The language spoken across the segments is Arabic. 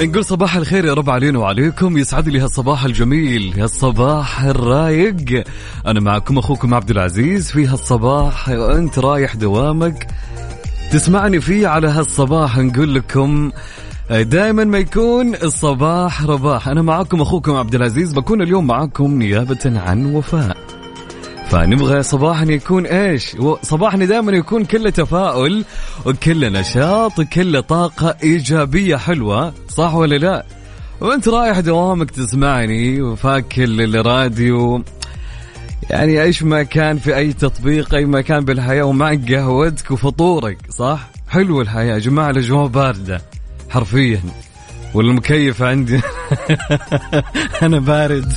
نقول صباح الخير يا رب علينا وعليكم. يسعد لي هالصباح الجميل هالصباح الرايق. أنا معكم أخوكم عبد العزيز في هالصباح وأنت رايح دوامك. تسمعني فيه على هالصباح نقول لكم دائما ما يكون الصباح رباح. أنا معكم أخوكم عبد العزيز بكون اليوم معكم نيابة عن وفاء. فنبغى صباحنا يكون إيش؟ صباحنا دائما يكون كله تفاؤل وكله نشاط وكله طاقة إيجابية حلوة صح ولا لا؟ وأنت رايح دوامك تسمعني وفاكل الراديو يعني إيش ما كان في أي تطبيق أي مكان بالحياة ومعك قهوتك وفطورك صح؟ حلو الحياة يا جماعة الأجواء باردة حرفيا والمكيف عندي أنا بارد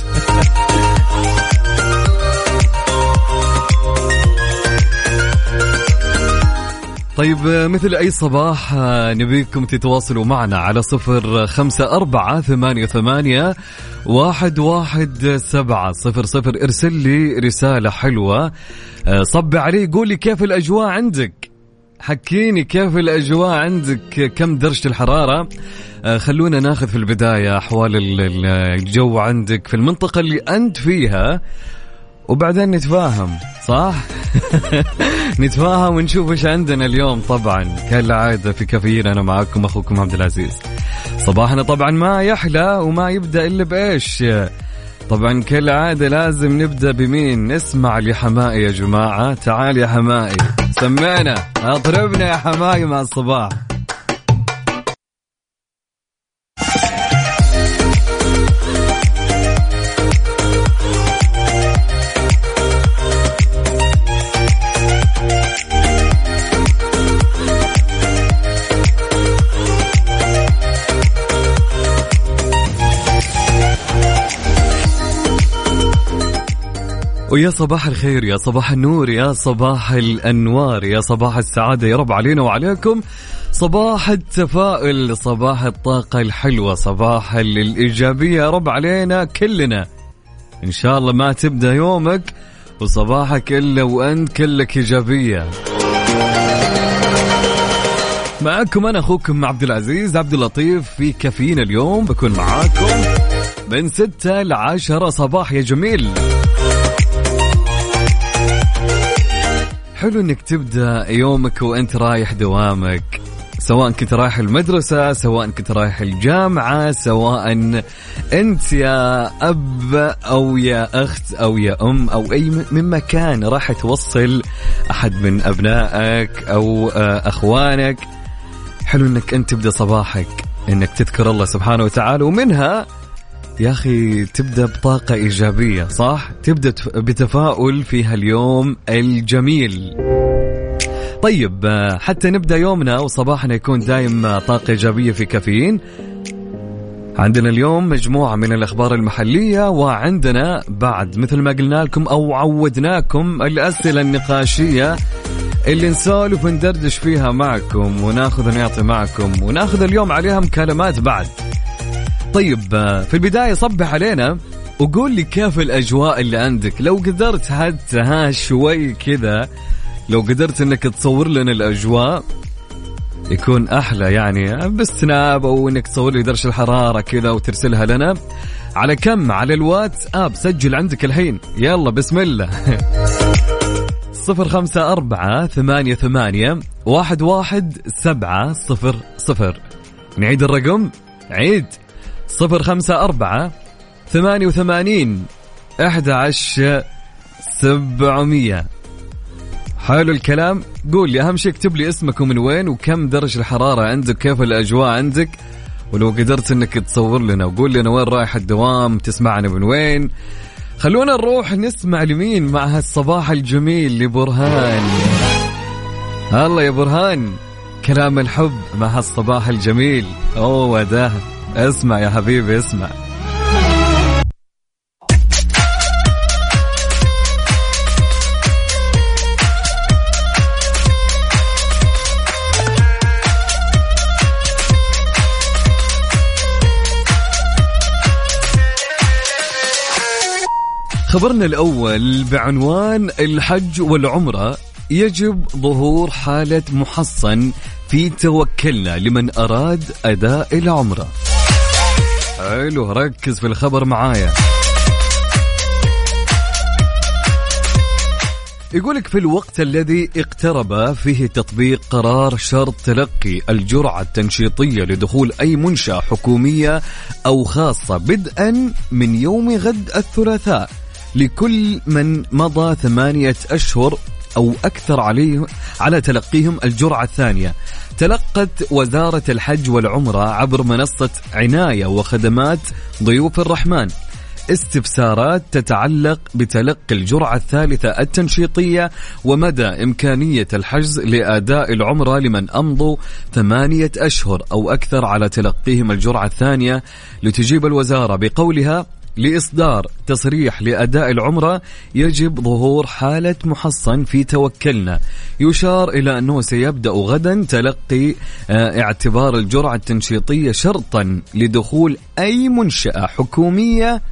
طيب مثل أي صباح نبيكم تتواصلوا معنا على صفر خمسة أربعة ثمانية, ثمانية واحد, واحد سبعة صفر صفر. ارسل لي رسالة حلوة. صب علي قولي كيف الأجواء عندك؟ حكيني كيف الأجواء عندك؟ كم درجة الحرارة؟ خلونا ناخذ في البداية أحوال الجو عندك في المنطقة اللي أنت فيها. وبعدين نتفاهم صح؟ نتفاهم ونشوف إيش عندنا اليوم طبعا كالعادة في كافيين أنا معاكم أخوكم عبد العزيز. صباحنا طبعا ما يحلى وما يبدأ إلا بإيش؟ طبعا كالعادة لازم نبدأ بمين؟ نسمع لحمائي يا جماعة، تعال يا حمائي سمعنا اضربنا يا حمائي مع الصباح. ويا صباح الخير يا صباح النور يا صباح الأنوار يا صباح السعادة يا رب علينا وعليكم. صباح التفاؤل صباح الطاقة الحلوة صباح الإيجابية يا رب علينا كلنا. إن شاء الله ما تبدأ يومك وصباحك إلا وأنت كلك إيجابية. معكم أنا أخوكم عبد العزيز عبد اللطيف في كافيين اليوم بكون معاكم من ستة لعشرة. صباح يا جميل. حلو إنك تبدأ يومك وأنت رايح دوامك سواء كنت رايح المدرسة سواء كنت رايح الجامعة سواء أنت يا أب أو يا أخت أو يا أم أو أي من مكان راح توصل أحد من أبنائك أو أخوانك. حلو أنك أنت تبدأ صباحك أنك تذكر الله سبحانه وتعالى ومنها يا أخي تبدأ بطاقة إيجابية صح؟ تبدأ بتفاؤل في هاليوم الجميل. طيب حتى نبدأ يومنا وصباحنا يكون دايم طاقة إيجابية في كافيين. عندنا اليوم مجموعة من الأخبار المحلية وعندنا بعد مثل ما قلنا لكم أو عودناكم الأسئلة النقاشية اللي نسولف وندردش فيها معكم وناخذ ونعطي معكم وناخذ اليوم عليها مكالمات بعد. طيب في البداية صبح علينا وقول لي كيف الأجواء اللي عندك. لو قدرت حتى ها شوي كذا لو قدرت إنك تصور لنا الأجواء يكون أحلى يعني بال Snap أو إنك تصور لي درجة الحرارة كذا وترسلها لنا. على كم؟ على الواتس اب سجل عندك الحين. يلا بسم الله. صفر خمسة أربعة ثمانية ثمانية واحد واحد سبعة صفر صفر. نعيد الرقم؟ عيد. صفر خمسة أربعة ثمانية وثمانين أحد سبعمية. حلو الكلام. قول لي أهم شيء اكتب لي اسمك ومن وين وكم درجة الحرارة عندك كيف الأجواء عندك ولو قدرت إنك تصور لنا. وقول لنا وين رايح الدوام تسمعنا من وين. خلونا نروح نسمع لمين مع هالصباح الجميل لبرهان الله يا برهان. كلام الحب مع هالصباح الجميل. أوه وداه اسمع يا حبيبي اسمع. خبرنا الأول بعنوان الحج والعمرة. يجب ظهور حالة محصن في توكلنا لمن أراد أداء العمرة. حلو ركز في الخبر معايا. يقولك في الوقت الذي اقترب فيه تطبيق قرار شرط تلقي الجرعة التنشيطية لدخول أي منشأة حكومية أو خاصة بدءا من يوم غد الثلاثاء لكل من مضى ثمانية أشهر أو أكثر عليه على تلقيهم الجرعة الثانية. تلقت وزارة الحج والعمرة عبر منصة عناية وخدمات ضيوف الرحمن. استفسارات تتعلق بتلقي الجرعة الثالثة التنشيطية ومدى إمكانية الحجز لأداء العمرة لمن أمضوا ثمانية أشهر أو أكثر على تلقيهم الجرعة الثانية. لتجيب الوزارة بقولها لإصدار تصريح لأداء العمرة يجب ظهور حالة محصن في توكلنا. يشار إلى أنه سيبدأ غدا تلقي آه، اعتبار الجرعة التنشيطية شرطا لدخول أي منشأة حكومية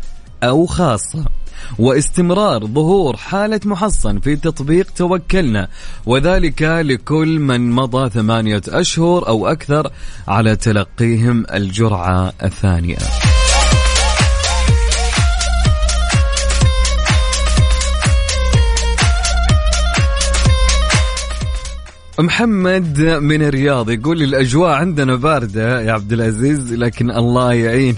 أو خاصة. واستمرار ظهور حالة محصن في تطبيق توكلنا وذلك لكل من مضى ثمانية أشهر أو أكثر على تلقيهم الجرعة الثانية. محمد من الرياض يقول الأجواء عندنا باردة يا عبد العزيز لكن الله يعين.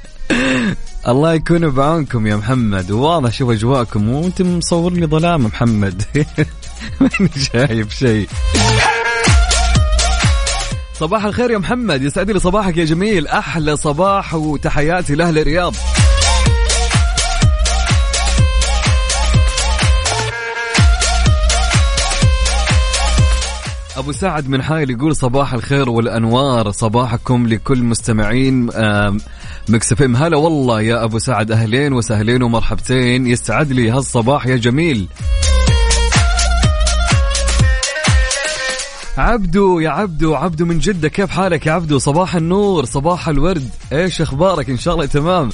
الله يكون بعونكم يا محمد. واضح شوف أجواءكم. وأنت مصور لي ظلام محمد. ماني شايف شيء. صباح الخير يا محمد. يسعد لي صباحك يا جميل. أحلى صباح وتحياتي لأهل الرياض. أبو سعد من حايل يقول صباح الخير والأنوار صباحكم لكل مستمعين آم، Mix FM. هلا والله يا أبو سعد أهلين وسهلين ومرحبتين. يسعد لي هالصباح يا جميل. عبدو يا عبدو عبدو من جدة كيف حالك يا عبدو؟ صباح النور صباح الورد. إيش أخبارك؟ إن شاء الله تمام.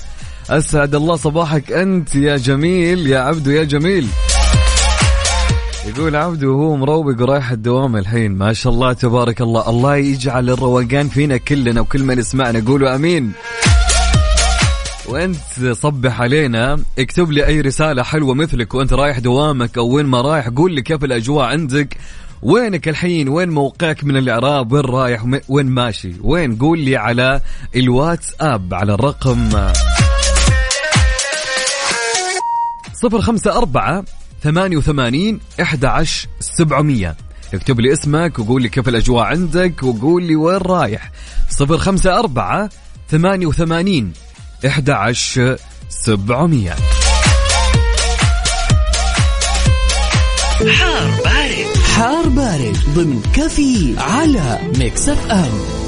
أسعد الله صباحك أنت يا جميل يا عبدو يا جميل. يقول عبدو وهو مروق ورايح الدوام الحين. ما شاء الله تبارك الله. الله يجعل الروقان فينا كلنا وكل من يسمعنا. قولوا آمين. وأنت صبح علينا. اكتب لي أي رسالة حلوة مثلك وأنت رايح دوامك أو وين ما رايح. قول لي كيف الأجواء عندك. وينك الحين؟ وين موقعك من الإعراب؟ وين رايح؟ وين ماشي؟ وين؟ قول لي على الواتساب على الرقم صفر خمسة أربعة ثمانية وثمانين إحدى عشر سبعمية. اكتب لي اسمك وقول لي كيف الأجواء عندك وقول لي وين رايح. صفر خمسة أربعة ثمانية وثمانين إحدى عشر سبعمية. حار بارد. ضمن كافيين على Mix FM.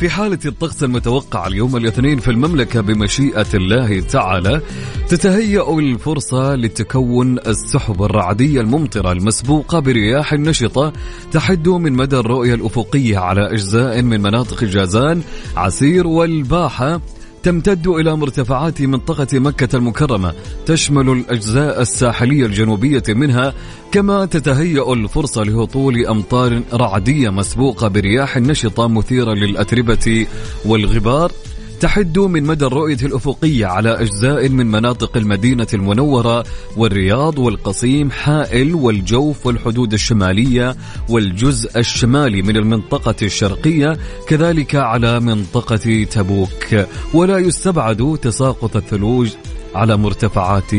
في حالة الطقس المتوقع اليوم الاثنين في المملكة بمشيئة الله تعالى تتهيأ الفرصة لتكون السحب الرعدية الممطرة المسبوقة برياح نشطة تحد من مدى الرؤية الأفقية على أجزاء من مناطق جازان عسير والباحة. تمتد إلى مرتفعات منطقة مكة المكرمة تشمل الأجزاء الساحلية الجنوبية منها كما تتهيأ الفرصة لهطول أمطار رعدية مسبوقة برياح نشطة مثيرة للأتربة والغبار. تحد من مدى الرؤية الأفقية على أجزاء من مناطق المدينة المنورة والرياض والقصيم حائل والجوف والحدود الشمالية والجزء الشمالي من المنطقة الشرقية كذلك على منطقة تبوك. ولا يستبعد تساقط الثلوج على مرتفعات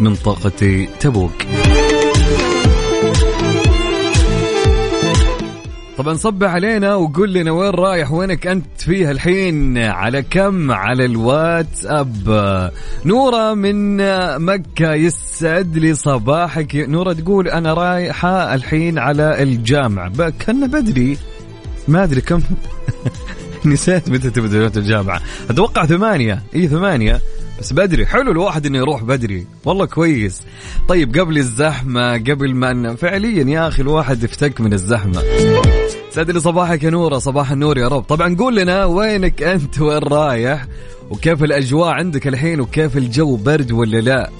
منطقة تبوك. طبعا صب علينا وقول لنا وين رايح وينك أنت فيها الحين؟ على كم؟ على الواتساب. نورة من مكة يسعد لي صباحك. نورة تقول أنا رايحة الحين على الجامعة. ب- كنا بدري. ما أدري كم. نسيت متى تبدأ الجامعة. أتوقع ثمانية. إي ثمانية. بس بدري. حلو الواحد إنه يروح بدري. والله كويس. طيب قبل الزحمة قبل ما فعليا يا أخي الواحد يفتك من الزحمة. سعد لي صباحك يا نورة صباح النور يا رب. طبعا قول لنا وينك أنت؟ وين رايح؟ وكيف الأجواء عندك الحين؟ وكيف الجو برد ولا لا؟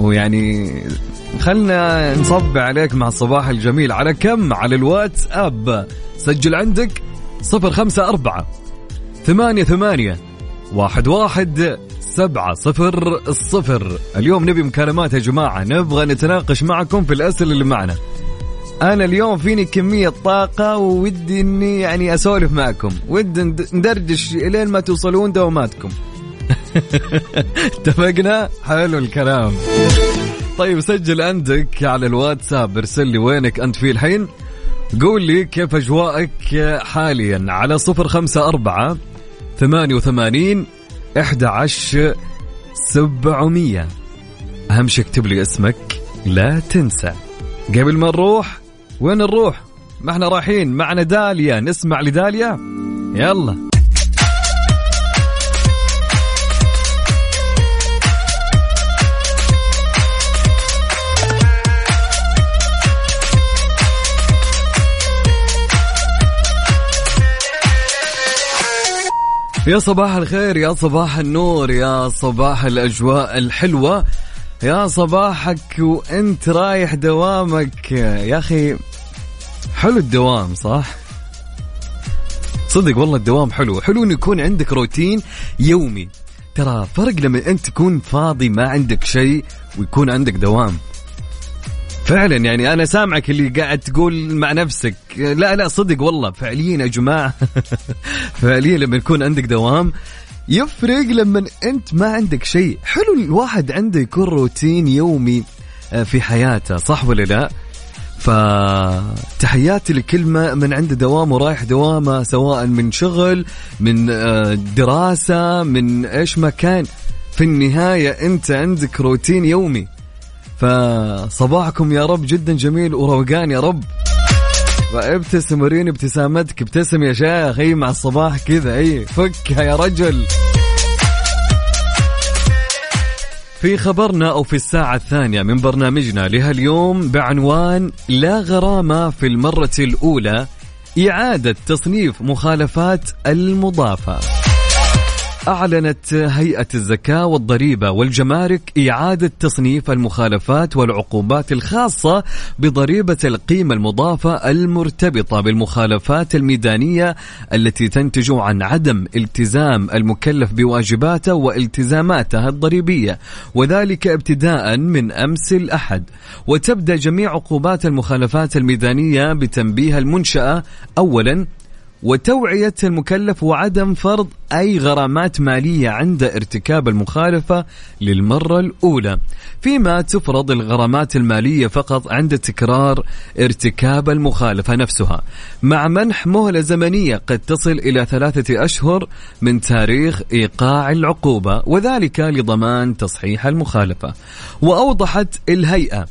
ويعني خلنا نصب عليك مع الصباح الجميل. على كم؟ على الواتس اب سجل عندك صفر خمسة أربعة ثمانية ثمانية واحد واحد سبعة صفر الصفر اليوم نبي مكالمات يا جماعة نبغى نتناقش معكم في الأسئلة اللي معنا. أنا اليوم فيني كمية طاقة وودي إني يعني أسولف معكم. ودي ند- ندردش إلين ما توصلون دواماتكم. اتفقنا؟ حلو الكلام. طيب سجل عندك على الواتساب ارسل لي وينك أنت فيه الحين. قول لي كيف أجواءك حاليا على صفر خمسة أربعة ثمانية وثمانين إحدى عشر سبعمية. أهم شيء اكتب لي اسمك لا تنسى. قبل ما نروح وين نروح؟ ما إحنا رايحين. معنا داليا. نسمع لداليا؟ يلا. يا صباح الخير يا صباح النور يا صباح الأجواء الحلوة. يا صباحك وأنت رايح دوامك. يا أخي حلو الدوام صح؟ صدق والله الدوام حلو. حلو إنه يكون عندك روتين يومي. ترى فرق لما أنت تكون فاضي ما عندك شيء ويكون عندك دوام. فعلا يعني أنا سامعك اللي قاعد تقول مع نفسك. لا لا صدق والله. فعليا يا جماعة. فعليا لما يكون عندك دوام يفرق لما أنت ما عندك شيء. حلو الواحد عنده يكون روتين يومي آه، في حياته صح ولا لا؟ فتحياتي لكل من عنده دوام ورايح دوامة سواء من شغل من آه، دراسة من إيش ما كان. في النهاية أنت عندك روتين يومي. فصباحكم يا رب جدا جميل وروقان يا رب. وابتسم وريني ابتسامتك. ابتسم يا شيخ. إي مع الصباح كذا. إي فكها يا رجل. في خبرنا أو في الساعة الثانية من برنامجنا لهاليوم بعنوان لا غرامة في المرة الأولى إعادة تصنيف مخالفات المضافة. أعلنت هيئة الزكاة والضريبة والجمارك إعادة تصنيف المخالفات والعقوبات الخاصة بضريبة القيمة المضافة المرتبطة بالمخالفات الميدانية التي تنتج عن عدم التزام المكلف بواجباته والتزاماته الضريبية وذلك ابتداء من أمس الأحد. وتبدأ جميع عقوبات المخالفات الميدانية بتنبيه المنشأة أولا وتوعية المكلف وعدم فرض أي غرامات مالية عند ارتكاب المخالفة للمرة الأولى. فيما تفرض الغرامات المالية فقط عند تكرار ارتكاب المخالفة نفسها. مع منح مهلة زمنية قد تصل إلى ثلاثة أشهر من تاريخ إيقاع العقوبة وذلك لضمان تصحيح المخالفة. وأوضحت الهيئة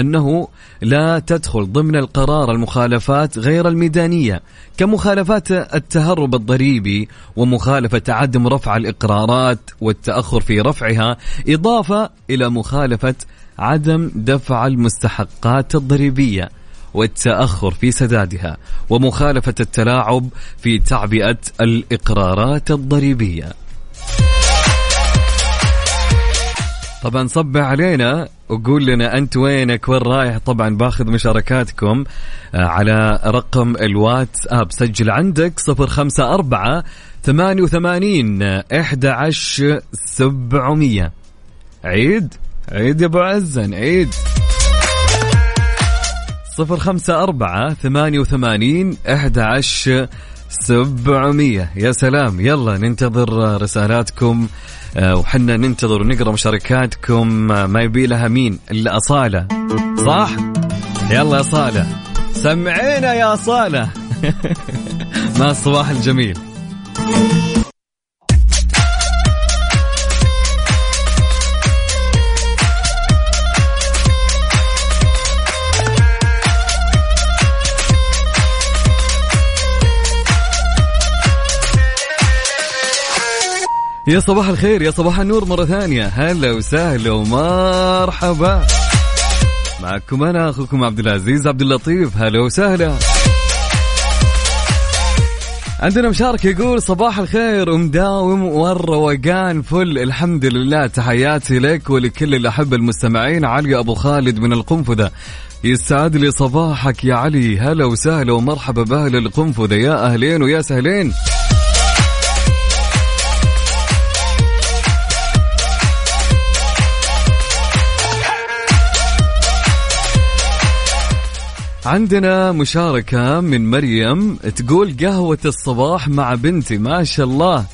أنه لا تدخل ضمن القرار المخالفات غير الميدانية كمخالفات التهرب الضريبي ومخالفة عدم رفع الإقرارات والتأخر في رفعها إضافة إلى مخالفة عدم دفع المستحقات الضريبية والتأخر في سدادها ومخالفة التلاعب في تعبئة الإقرارات الضريبية. طبعا صب علينا وقول لنا أنت وينك؟ وين رايح؟ طبعا باخذ مشاركاتكم آه، على رقم الواتس اب سجل عندك 054 88 11 700 عيد؟ عيد يا أبو عزن عيد. صفر خمسة أربعة ثمانية وثمانين أحد سبعمية. يا سلام يلا ننتظر رسالاتكم. وحنا ننتظر ونقرأ مشاركاتكم. آه، ما يبي لها مين؟ إلا أصالة. صح؟ يلا يا أصالة. سمعينا يا أصالة. ما الصباح الجميل. يا صباح الخير يا صباح النور مرة ثانية. هلا وسهلا ومرحبا. معكم أنا أخوكم عبد العزيز عبد اللطيف. هلا وسهلا. عندنا مشاركة يقول صباح الخير ومداوم والروقان فل. الحمد لله تحياتي لك ولكل الأحبة المستمعين. علي أبو خالد من القنفذة. يسعد لي صباحك يا علي. هلا وسهلا ومرحبا بأهل القنفذة. يا أهلين ويا سهلين. عندنا مشاركة من مريم تقول قهوة الصباح مع بنتي ما شاء الله.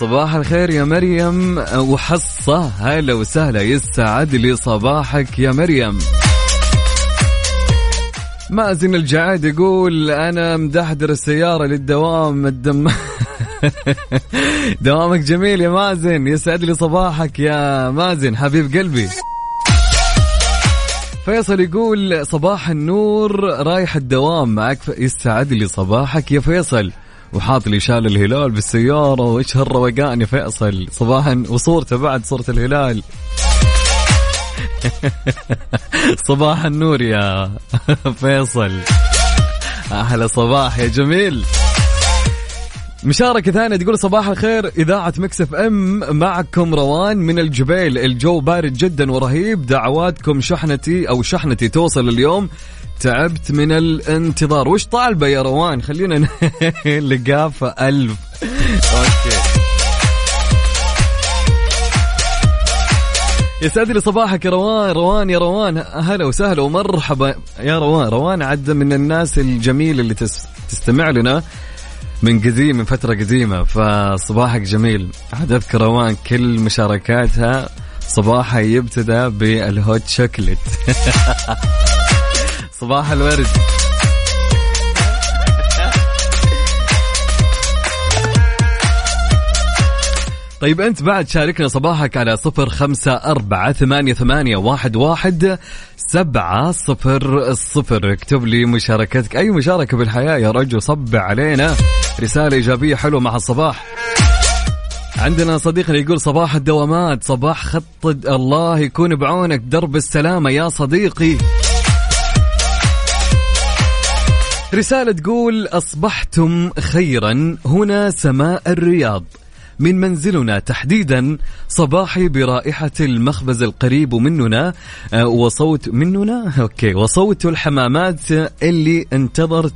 صباح الخير يا مريم. وحصة هلا وسهلا يسعد لي صباحك يا مريم. مازن الجعاد يقول أنا مدحدر السيارة للدوام الدم دوامك جميل يا مازن يسعد لي صباحك يا مازن حبيب قلبي. فيصل يقول صباح النور رايح الدوام معك ف... يسعد لي صباحك يا فيصل. وحاط لي شال الهلال بالسيارة وإيش هالروقان يا فيصل صباحا وصورته بعد صورة الهلال. صباح النور يا فيصل. أحلى صباح يا جميل. مشاركة ثانية تقول صباح الخير إذاعة مكسف أم معكم روان من الجبيل. الجو بارد جدا ورهيب دعواتكم شحنتي أو شحنتي توصل اليوم. تعبت من الانتظار. وش طالبة يا روان؟ خلينا لقافة ألف. okay. يسعد لي صباحك يا روان. روان يا روان هلا وسهلا ومرحبا. يا روان روان عد من الناس الجميلة اللي تس- تستمع لنا. من قديم من فترة قديمة فصباحك جميل. عاد أذكر روان كل مشاركاتها صباحها يبتدى بال hot chocolate. صباح الورد. طيب أنت بعد شاركنا صباحك على صفر خمسة أربعة ثمانية, ثمانية واحد, واحد سبعة صفر الصفر اكتب لي مشاركتك. أي مشاركة بالحياة يا رجل؟ صب علينا. رسالة إيجابية حلوة مع الصباح. عندنا صديقنا يقول صباح الدوامات. صباح خط الله يكون بعونك. درب السلامة يا صديقي. رسالة تقول أصبحتم خيرا. هنا سماء الرياض. من منزلنا تحديدا صباحي برائحة المخبز القريب مننا. آه، وصوت مننا؟ أوكي. وصوت الحمامات اللي انتظرت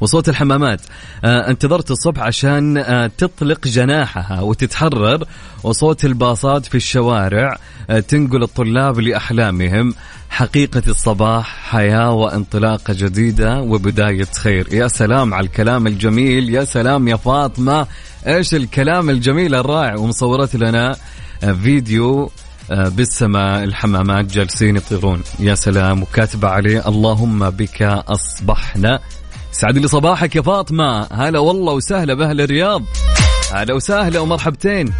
وصوت الحمامات. آه انتظرت الصبح عشان آه تطلق جناحها وتتحرر. وصوت الباصات في الشوارع آه تنقل الطلاب لأحلامهم. حقيقة الصباح حياة وانطلاقة جديدة وبداية خير. يا سلام على الكلام الجميل يا سلام يا فاطمة. إيش الكلام الجميل الرائع ومصورت لنا آه فيديو آه، بالسماء الحمامات جالسين يطيرون. يا سلام وكاتبة عليه اللهم بك أصبحنا. سعد لي صباحك يا فاطمة. هلا والله وسهلا بأهل الرياض. هلا وسهلا ومرحبتين.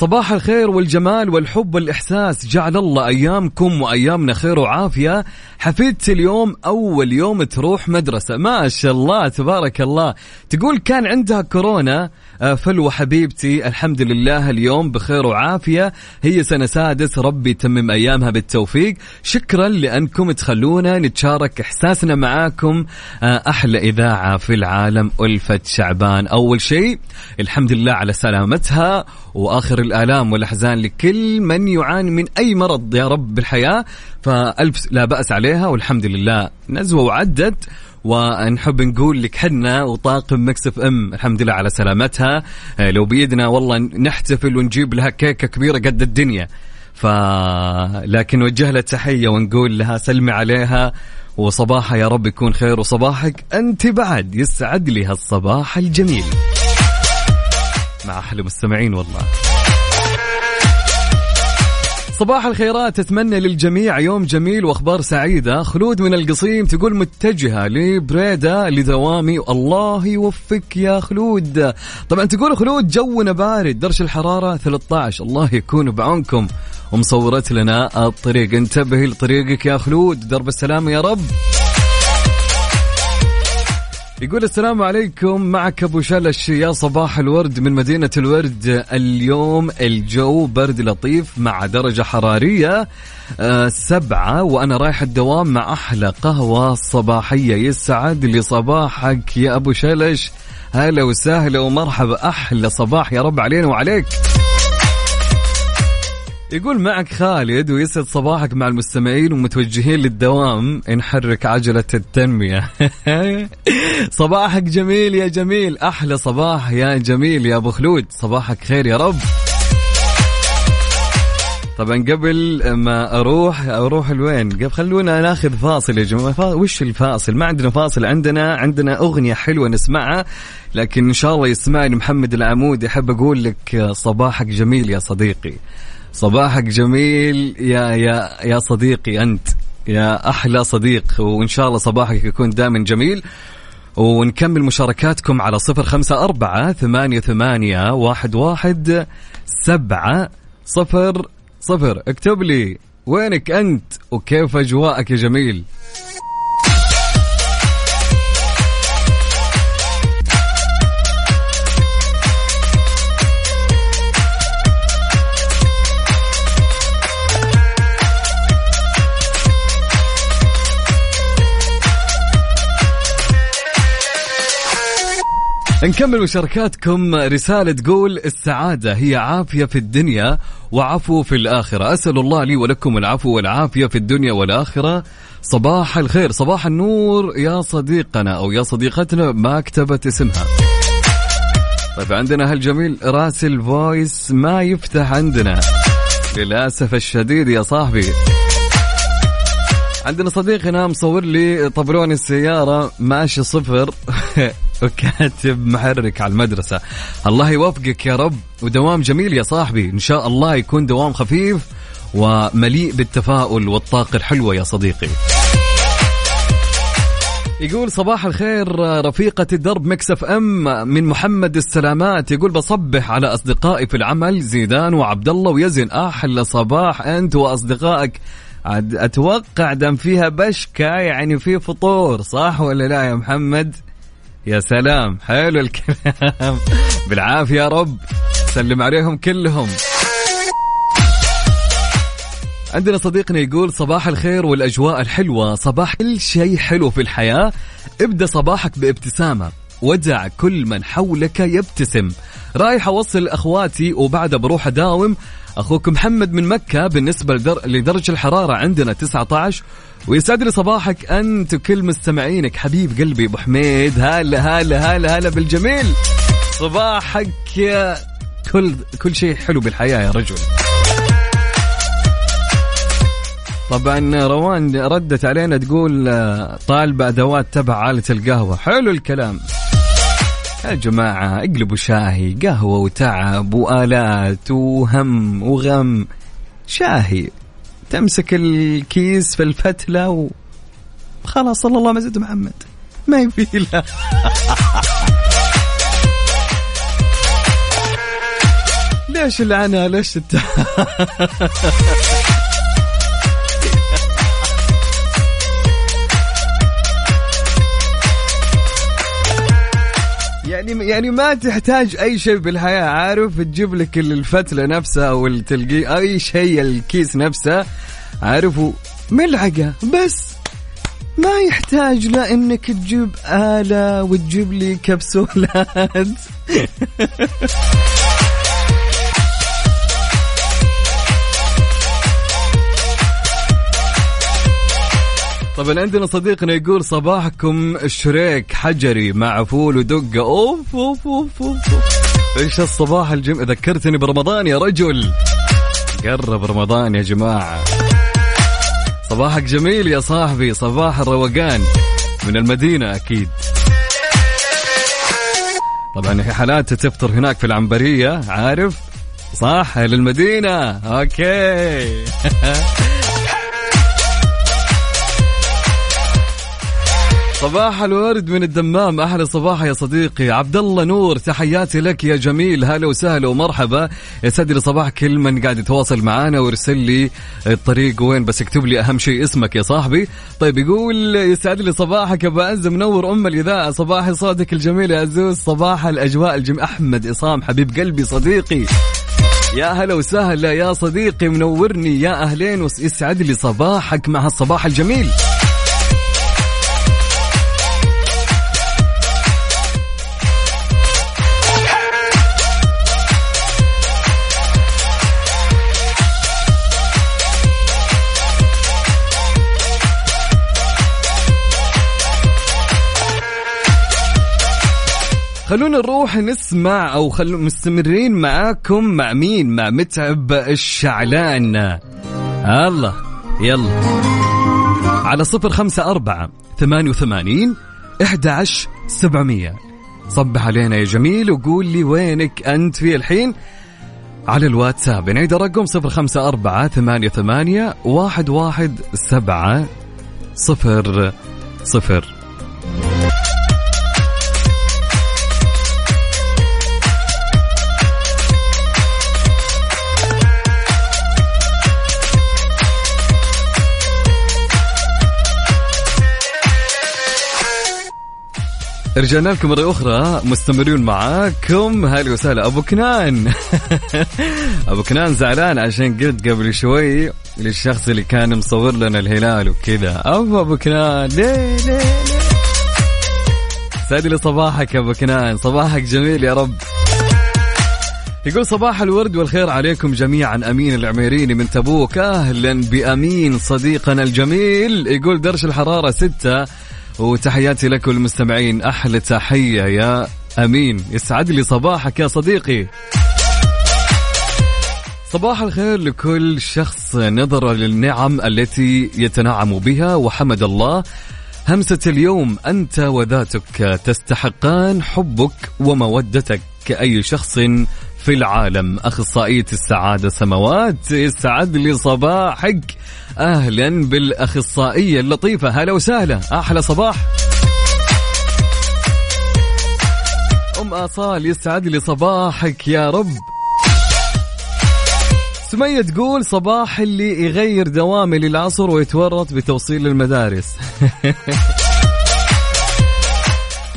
صباح الخير والجمال والحب والإحساس. جعل الله أيامكم وأيامنا خير وعافية. حفيدتي اليوم أول يوم تروح مدرسة. ما شاء الله تبارك الله. تقول كان عندها كورونا آه، فلوى حبيبتي الحمد لله اليوم بخير وعافية. هي سنة سادس ربي يتمم أيامها بالتوفيق. شكرا لأنكم تخلونا نتشارك إحساسنا معاكم. آه، أحلى إذاعة في العالم ألفة شعبان. أول شيء الحمد لله على سلامتها. وآخر الآلام والأحزان لكل من يعاني من أي مرض يا رب بالحياة فألف لا بأس عليها والحمد لله نزوة وعدت. ونحب نقول لك حنا وطاقم مكسف ام الحمد لله على سلامتها. آه، لو بيدنا والله نحتفل ونجيب لها كيكة كبيرة قد الدنيا. ف لكن نوجه لها تحيه ونقول لها سلمي عليها وصباحها يا رب يكون خير وصباحك. أنت بعد يسعد لي هالصباح الجميل. مع أحلى مستمعين والله. صباح الخيرات اتمنى للجميع يوم جميل وأخبار سعيدة. خلود من القصيم تقول متجهة لبريدة لدوامي. الله يوفقك يا خلود. طبعا تقول خلود جونا بارد درجه الحرارة 13 الله يكون بعونكم. ومصورت لنا الطريق. انتبهي لطريقك يا خلود. درب السلامه يا رب. يقول السلام عليكم معك أبو شلش يا صباح الورد من مدينة الورد. اليوم الجو برد لطيف مع درجة حرارية آه سبعة وأنا رايح الدوام مع أحلى قهوة صباحية. يسعد لي صباحك يا أبو شلش هلا وسهلا ومرحبا أحلى صباح يا رب علينا وعليك. يقول معك خالد ويسعد صباحك مع المستمعين ومتوجهين للدوام. نحرك عجلة التنمية. صباحك جميل يا جميل. أحلى صباح يا جميل يا أبو خلود. صباحك خير يا رب. طبعا قبل ما أروح أروح لوين؟ قبل خلونا ناخذ فاصل يا جماعة، وش الفاصل؟ ما عندنا فاصل. عندنا عندنا أغنية حلوة نسمعها لكن إن شاء الله يسمعني محمد العمود. يحب أقول لك صباحك جميل يا صديقي. صباحك جميل. يا يا يا صديقي أنت. يا أحلى صديق. وإن شاء الله صباحك يكون دائما جميل. ونكمل مشاركاتكم على صفر خمسة أربعة ثمانية ثمانية واحد واحد سبعة صفر صفر. اكتب لي وينك أنت؟ وكيف أجواءك يا جميل؟ نكمل مشاركاتكم رسالة تقول السعادة هي عافية في الدنيا وعفو في الآخرة. أسأل الله لي ولكم العفو والعافية في الدنيا والآخرة. صباح الخير صباح النور يا صديقنا أو يا صديقتنا ما كتبت اسمها. طيب عندنا هالجميل راسل فويس ما يفتح عندنا. للأسف الشديد يا صاحبي. عندنا صديقنا مصور لي طبلون السيارة ماشي صفر. وكاتب محرك على المدرسة. الله يوفقك يا رب. ودوام جميل يا صاحبي. إن شاء الله يكون دوام خفيف ومليء بالتفاؤل والطاقة الحلوة يا صديقي. يقول صباح الخير رفيقة الدرب Mix FM من محمد السلامات. يقول بصبح على أصدقائي في العمل زيدان وعبد الله ويزن. أحلى صباح أنت وأصدقائك. عاد أتوقع دام فيها بشكة يعني في فطور صح ولا لا يا محمد؟ يا سلام. حلو الكلام. بالعافية يا رب. سلم عليهم كلهم. عندنا صديقنا يقول صباح الخير والأجواء الحلوة. صباح كل شيء حلو في الحياة. ابدأ صباحك بابتسامة. ودع كل من حولك يبتسم. رايح أوصل لأخواتي وبعدها بروح أداوم. أخوك محمد من مكة بالنسبة لدر... لدرجة الحرارة عندنا 19 ويسعد لي صباحك أنت وكل مستمعينك. حبيب قلبي أبو حميد هلا هلا هلا هلا بالجميل. صباحك يا كل كل شيء حلو بالحياة يا رجل. طبعا روان ردت علينا تقول طالبة أدوات تبع آلة القهوة. حلو الكلام. يا جماعة اقلبوا شاهي قهوة وتعب وآلات وهم وغم. شاهي. تمسك الكيس في الفتلة و خلاص صلى الله سيدنا محمد. ما يبي ليش العنى ليش الت... يعني يعني ما تحتاج أي شيء بالحياة عارف؟ تجيب لك الفتلة نفسها أو تلقي أي شيء الكيس نفسه عارف؟ ملعقه بس. ما يحتاج لا انك تجيب آلة وتجيب لي كبسولات. طبعا عندنا صديقنا يقول صباحكم شريك حجري مع فول ودقة أوف أوف أوف أوف إيش الصباح الجم ذكرتني برمضان يا رجل. قرب رمضان يا جماعة. صباحك جميل يا صاحبي صباح الروقان. من المدينة أكيد. طبعا في حالات تفطر هناك في العنبرية عارف؟ صح للمدينة. أوكي. صباح الورد من الدمام. أحلى صباح يا صديقي. عبد الله نور تحياتي لك يا جميل. هلا وسهلا ومرحبا. يسعد لي صباح كل من قاعد يتواصل معانا ويرسل لي الطريق وين بس اكتب لي أهم شيء اسمك يا صاحبي. طيب يقول يسعد لي صباحك يا عز منور أم الاذاعه صباح صوتك الجميل يا عزوز. صباح الأجواء الجميل أحمد عصام حبيب قلبي صديقي. يا هلا وسهلا يا صديقي. منورني يا أهلين. ويسعد لي صباحك مع الصباح الجميل. خلونا نروح نسمع أو خلونا مستمرين معاكم مع مين؟ مع متعب الشعلان. الله يلا. على صفر خمسة أربعة ثمانية وثمانين إحدى عشر سبعمية. صبح علينا يا جميل وقول لي وينك أنت في الحين؟ على الواتساب. نعيد الرقم صفر خمسة أربعة ثمانية ثمانية واحد واحد سبعة صفر صفر. رجعنا لكم مرة أخرى. مستمرين معاكم. هلا وسهلا أبو كنان. أبو كنان زعلان عشان قلت قبل شوي للشخص اللي كان مصور لنا الهلال وكذا. أبو أبو كنان. ليه ليه ليه؟ سعد لي صباحك يا أبو كنان. صباحك جميل يا رب. يقول صباح الورد والخير عليكم جميعا. أمين العميريني من تبوك. أهلا بأمين صديقنا الجميل. يقول درجه الحرارة ستة. وتحياتي لك والمستمعين. أحلى تحية يا أمين. يسعد لي صباحك يا صديقي. صباح الخير لكل شخص نظر للنعم التي يتنعم بها. وحمد الله همسة اليوم أنت وذاتك تستحقان حبك ومودتك كأي شخص في العالم. أخصائية السعادة سماوات يسعد لي صباحك أهلا بالأخصائية اللطيفة. هلا وسهلا. أحلى صباح. أم آصال يسعد لي صباحك يا رب. سمية تقول صباح اللي يغير دوامي للعصر ويتورط بتوصيل المدارس.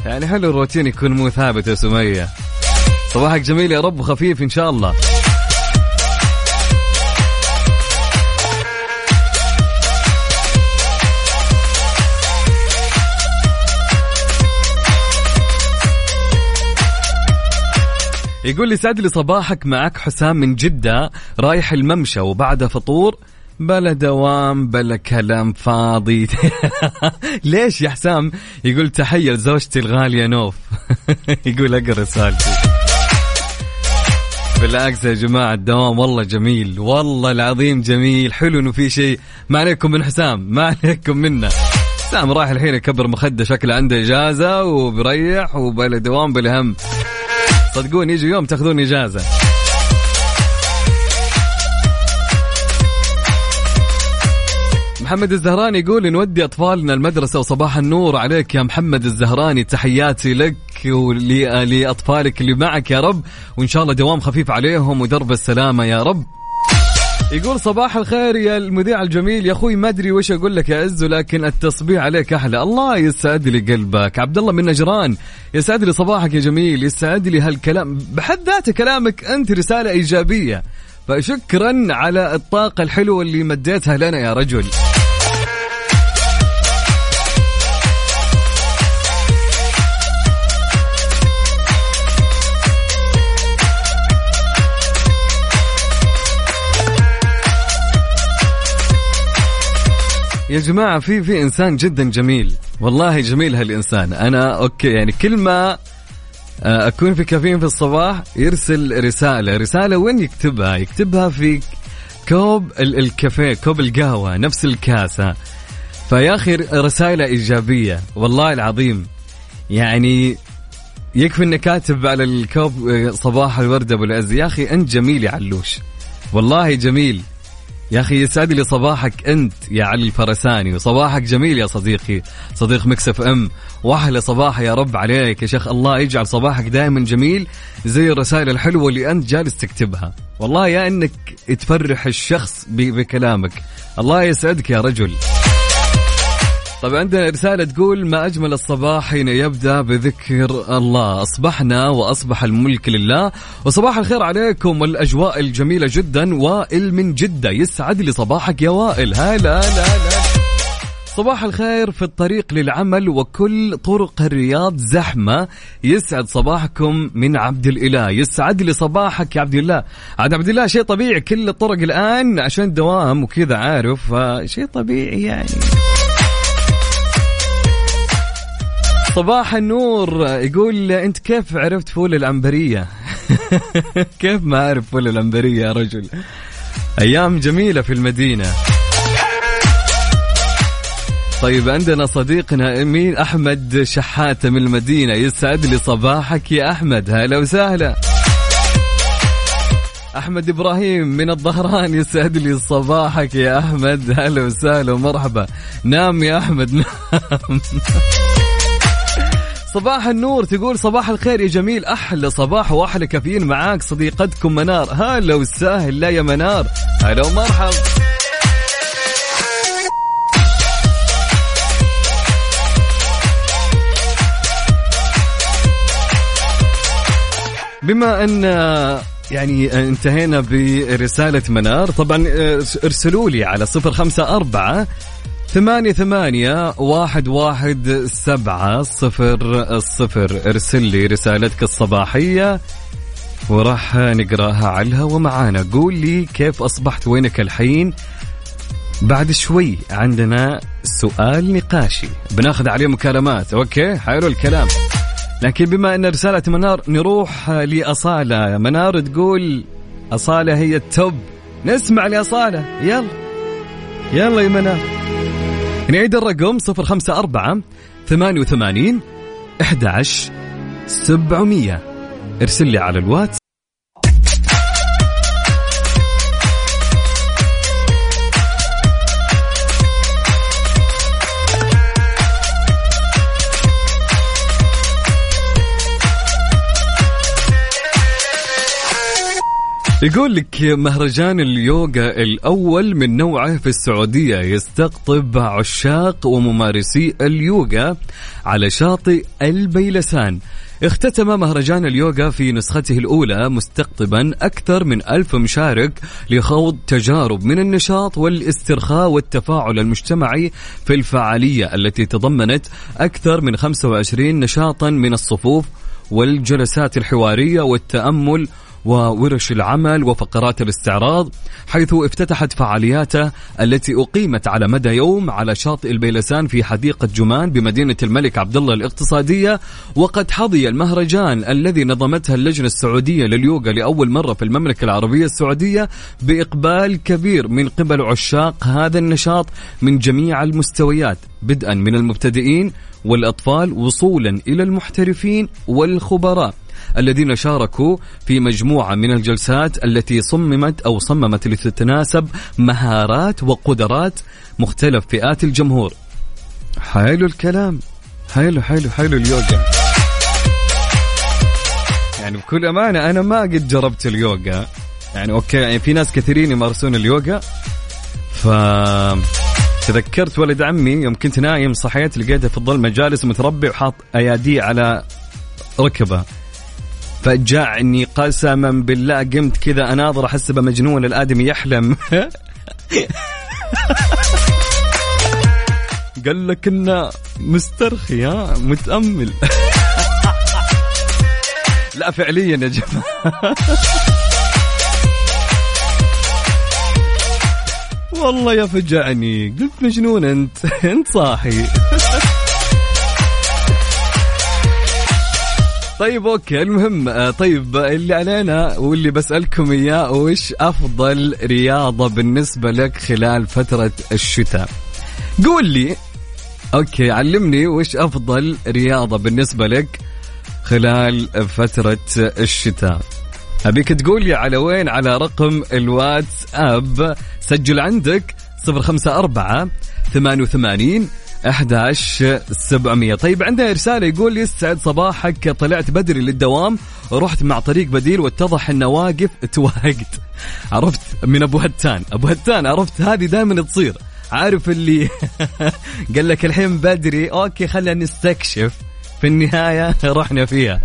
يعني حلو الروتين يكون مو ثابت يا سمية؟ صباحك جميل يا رب وخفيف إن شاء الله. يقول لي سعد لي صباحك معك حسام من جدة رايح الممشى وبعدها فطور بلا دوام بلا كلام فاضي. ليش يا حسام؟ يقول تحية لزوجتي الغالية نوف. يقول أقرأ رسالتي بالعكس يا جماعة الدوام والله جميل والله العظيم جميل حلو إنه في شيء. ما عليكم من حسام ما عليكم منه حسام راح الحين يكبر مخدة شكله عنده إجازة وبريح وبلا دوام بلا هم. صدقوني يجي يوم تاخذون إجازة. محمد الزهراني يقول نودي أطفالنا المدرسة وصباح النور عليك يا محمد الزهراني تحياتي لك ولاطفالك اللي معك يا رب وإن شاء الله دوام خفيف عليهم ودرب السلامة يا رب. يقول صباح الخير يا المذيع الجميل يا أخوي ما أدري وش أقول لك يا عزو لكن التصبيح عليك أحلى. الله يسعد لي قلبك. عبد الله من نجران يسعد لي صباحك يا جميل يسعد لي هالكلام. بحد ذاته كلامك أنت رسالة إيجابية. فشكرا على الطاقة الحلوة اللي مديتها لنا يا رجل. يا جماعة في في إنسان جدا جميل. والله جميل هالإنسان. أنا أوكي يعني كل ما آه، أكون في كافيين في الصباح يرسل رسالة. رسالة وين يكتبها؟ يكتبها في كوب ال- الكافيه كوب القهوة نفس الكاسة. فيا أخي رسالة إيجابية. والله العظيم. يعني يكفي إنك كاتب على الكوب آه، صباح الورد أبو العز. يا أخي أنت جميل يا علوش. والله جميل. يا أخي يسعد لي صباحك أنت يا علي الفرساني. وصباحك جميل يا صديقي. صديق مكسف إم. واحلى صباح يا رب عليك. يا شيخ الله يجعل صباحك دائما جميل زي الرسائل الحلوة اللي أنت جالس تكتبها. والله يا إنك تفرح الشخص بكلامك. الله يسعدك يا رجل. طيب عندنا رسالة تقول ما أجمل الصباح حين يبدأ بذكر الله؟ أصبحنا وأصبح الملك لله وصباح الخير عليكم والأجواء الجميلة جدا وائل من جدة. يسعد لي صباحك يا وائل. هلا هلا هلا. صباح الخير في الطريق للعمل وكل طرق الرياض زحمة. يسعد صباحكم من عبد الإله. يسعد لي صباحك يا عبد الله. عاد عبد الله شيء طبيعي كل الطرق الآن عشان الدوام وكذا عارف؟ فشيء طبيعي يعني. صباح النور. يقول أنت كيف عرفت فول العنبريه كيف ما أعرف فول العنبريه يا رجل؟ أيام جميلة في المدينة. طيب عندنا صديقنا مين أحمد شحاتة من المدينة. يسعد لي صباحك يا أحمد. هلا وسهلا. أحمد إبراهيم من الظهران. يسعد لي صباحك يا أحمد. هلا وسهلا ومرحبا. نام يا أحمد نام. صباح النور تقول صباح الخير يا جميل. أحلى صباح وأحلى كافيين معاك صديقتكم منار. هلا وسهلا لا يا منار. هلا ومرحب بما أن يعني انتهينا برسالة منار طبعا ارسلوا لي على صفر خمسة أربعة ثمانية ثمانية واحد واحد سبعة صفر الصفر ارسل لي رسالتك الصباحية وراح نقراها على الهوا معانا. قول لي كيف أصبحت وينك الحين؟ بعد شوي عندنا سؤال نقاشي. بناخذ عليه مكالمات. okay حلو الكلام. لكن بما إن رسالة منار نروح لأصالة. منار تقول أصالة هي ال top. نسمع لأصالة. يلا. يلا يا منار. نعيد الرقم 054 88 11 700 ارسل لي على الواتس يقول لك مهرجان اليوغا الأول من نوعه في السعودية يستقطب عشاق وممارسي اليوغا على شاطئ البيلسان. اختتم مهرجان اليوغا في نسخته الأولى مستقطبا أكثر من ألف مشارك لخوض تجارب من النشاط والاسترخاء والتفاعل المجتمعي في الفعالية التي تضمنت أكثر من 25 نشاطا من الصفوف والجلسات الحوارية والتأمل وورش العمل وفقرات الاستعراض حيث افتتحت فعالياته التي أقيمت على مدى يوم على شاطئ البيلسان في حديقة جمان بمدينة الملك عبد الله الاقتصادية. وقد حظي المهرجان الذي نظمتها اللجنة السعودية لليوغا لأول مرة في المملكة العربية السعودية بإقبال كبير من قبل عشاق هذا النشاط من جميع المستويات بدءا من المبتدئين والأطفال وصولا إلى المحترفين والخبراء. الذين شاركوا في مجموعة من الجلسات التي صممت أو صممت لتتناسب مهارات وقدرات مختلف فئات الجمهور. حلو الكلام. حلو حلو حلو اليوغا. يعني بكل أمانة أنا ما قد جربت اليوغا. يعني أوكي يعني في ناس كثيرين يمارسون اليوغا. ف تذكرت ولد عمي يوم كنت نايم صحيت لقيته في الظلمه جالس متربع وحاط أيادية على ركبة. فجعني قسما بالله. قمت كذا أناظر احسبه مجنون الآدمي يحلم. قال لك انه مسترخي ها متأمل. لا فعليا يا جماعة. والله يا فجعني. قلت مجنون أنت. أنت صاحي. طيب أوكي المهم آه، طيب اللي علينا واللي بسألكم إياه وش أفضل رياضة بالنسبة لك خلال فترة الشتاء؟ قول لي أوكي علمني وش أفضل رياضة بالنسبة لك خلال فترة الشتاء؟ أبيك تقول لي على وين؟ على رقم الواتساب. سجل عندك 054 88 11700 طيب عندنا رسالة يقول يسعد صباحك طلعت بدري للدوام ورحت مع طريق بديل واتضح انه واقف توهقت عرفت؟ من أبو هتان. أبو هتان عرفت؟ هذه دائما تصير. عارف اللي قال لك الحين بدري؟ أوكي خلينا نستكشف. في النهاية رحنا فيها.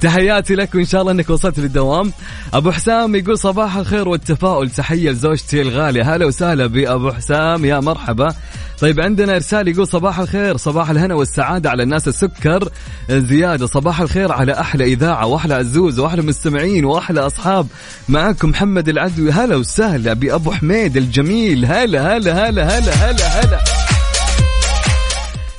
تحياتي لك وإن شاء الله أنك وصلت للدوام. أبو حسام يقول صباح الخير والتفاؤل. تحية لزوجتي الغالية. هلا وسهلا بأبو حسام. يا مرحبا. طيب عندنا إرسال يقول صباح الخير. صباح الهنا والسعادة على الناس. السكر زيادة. صباح الخير على أحلى إذاعة وأحلى عزوز وأحلى مستمعين وأحلى أصحاب. معكم محمد العدوي. هلا وسهلا بأبو حميد الجميل. هلا هلا هلا هلا هلا, هلا.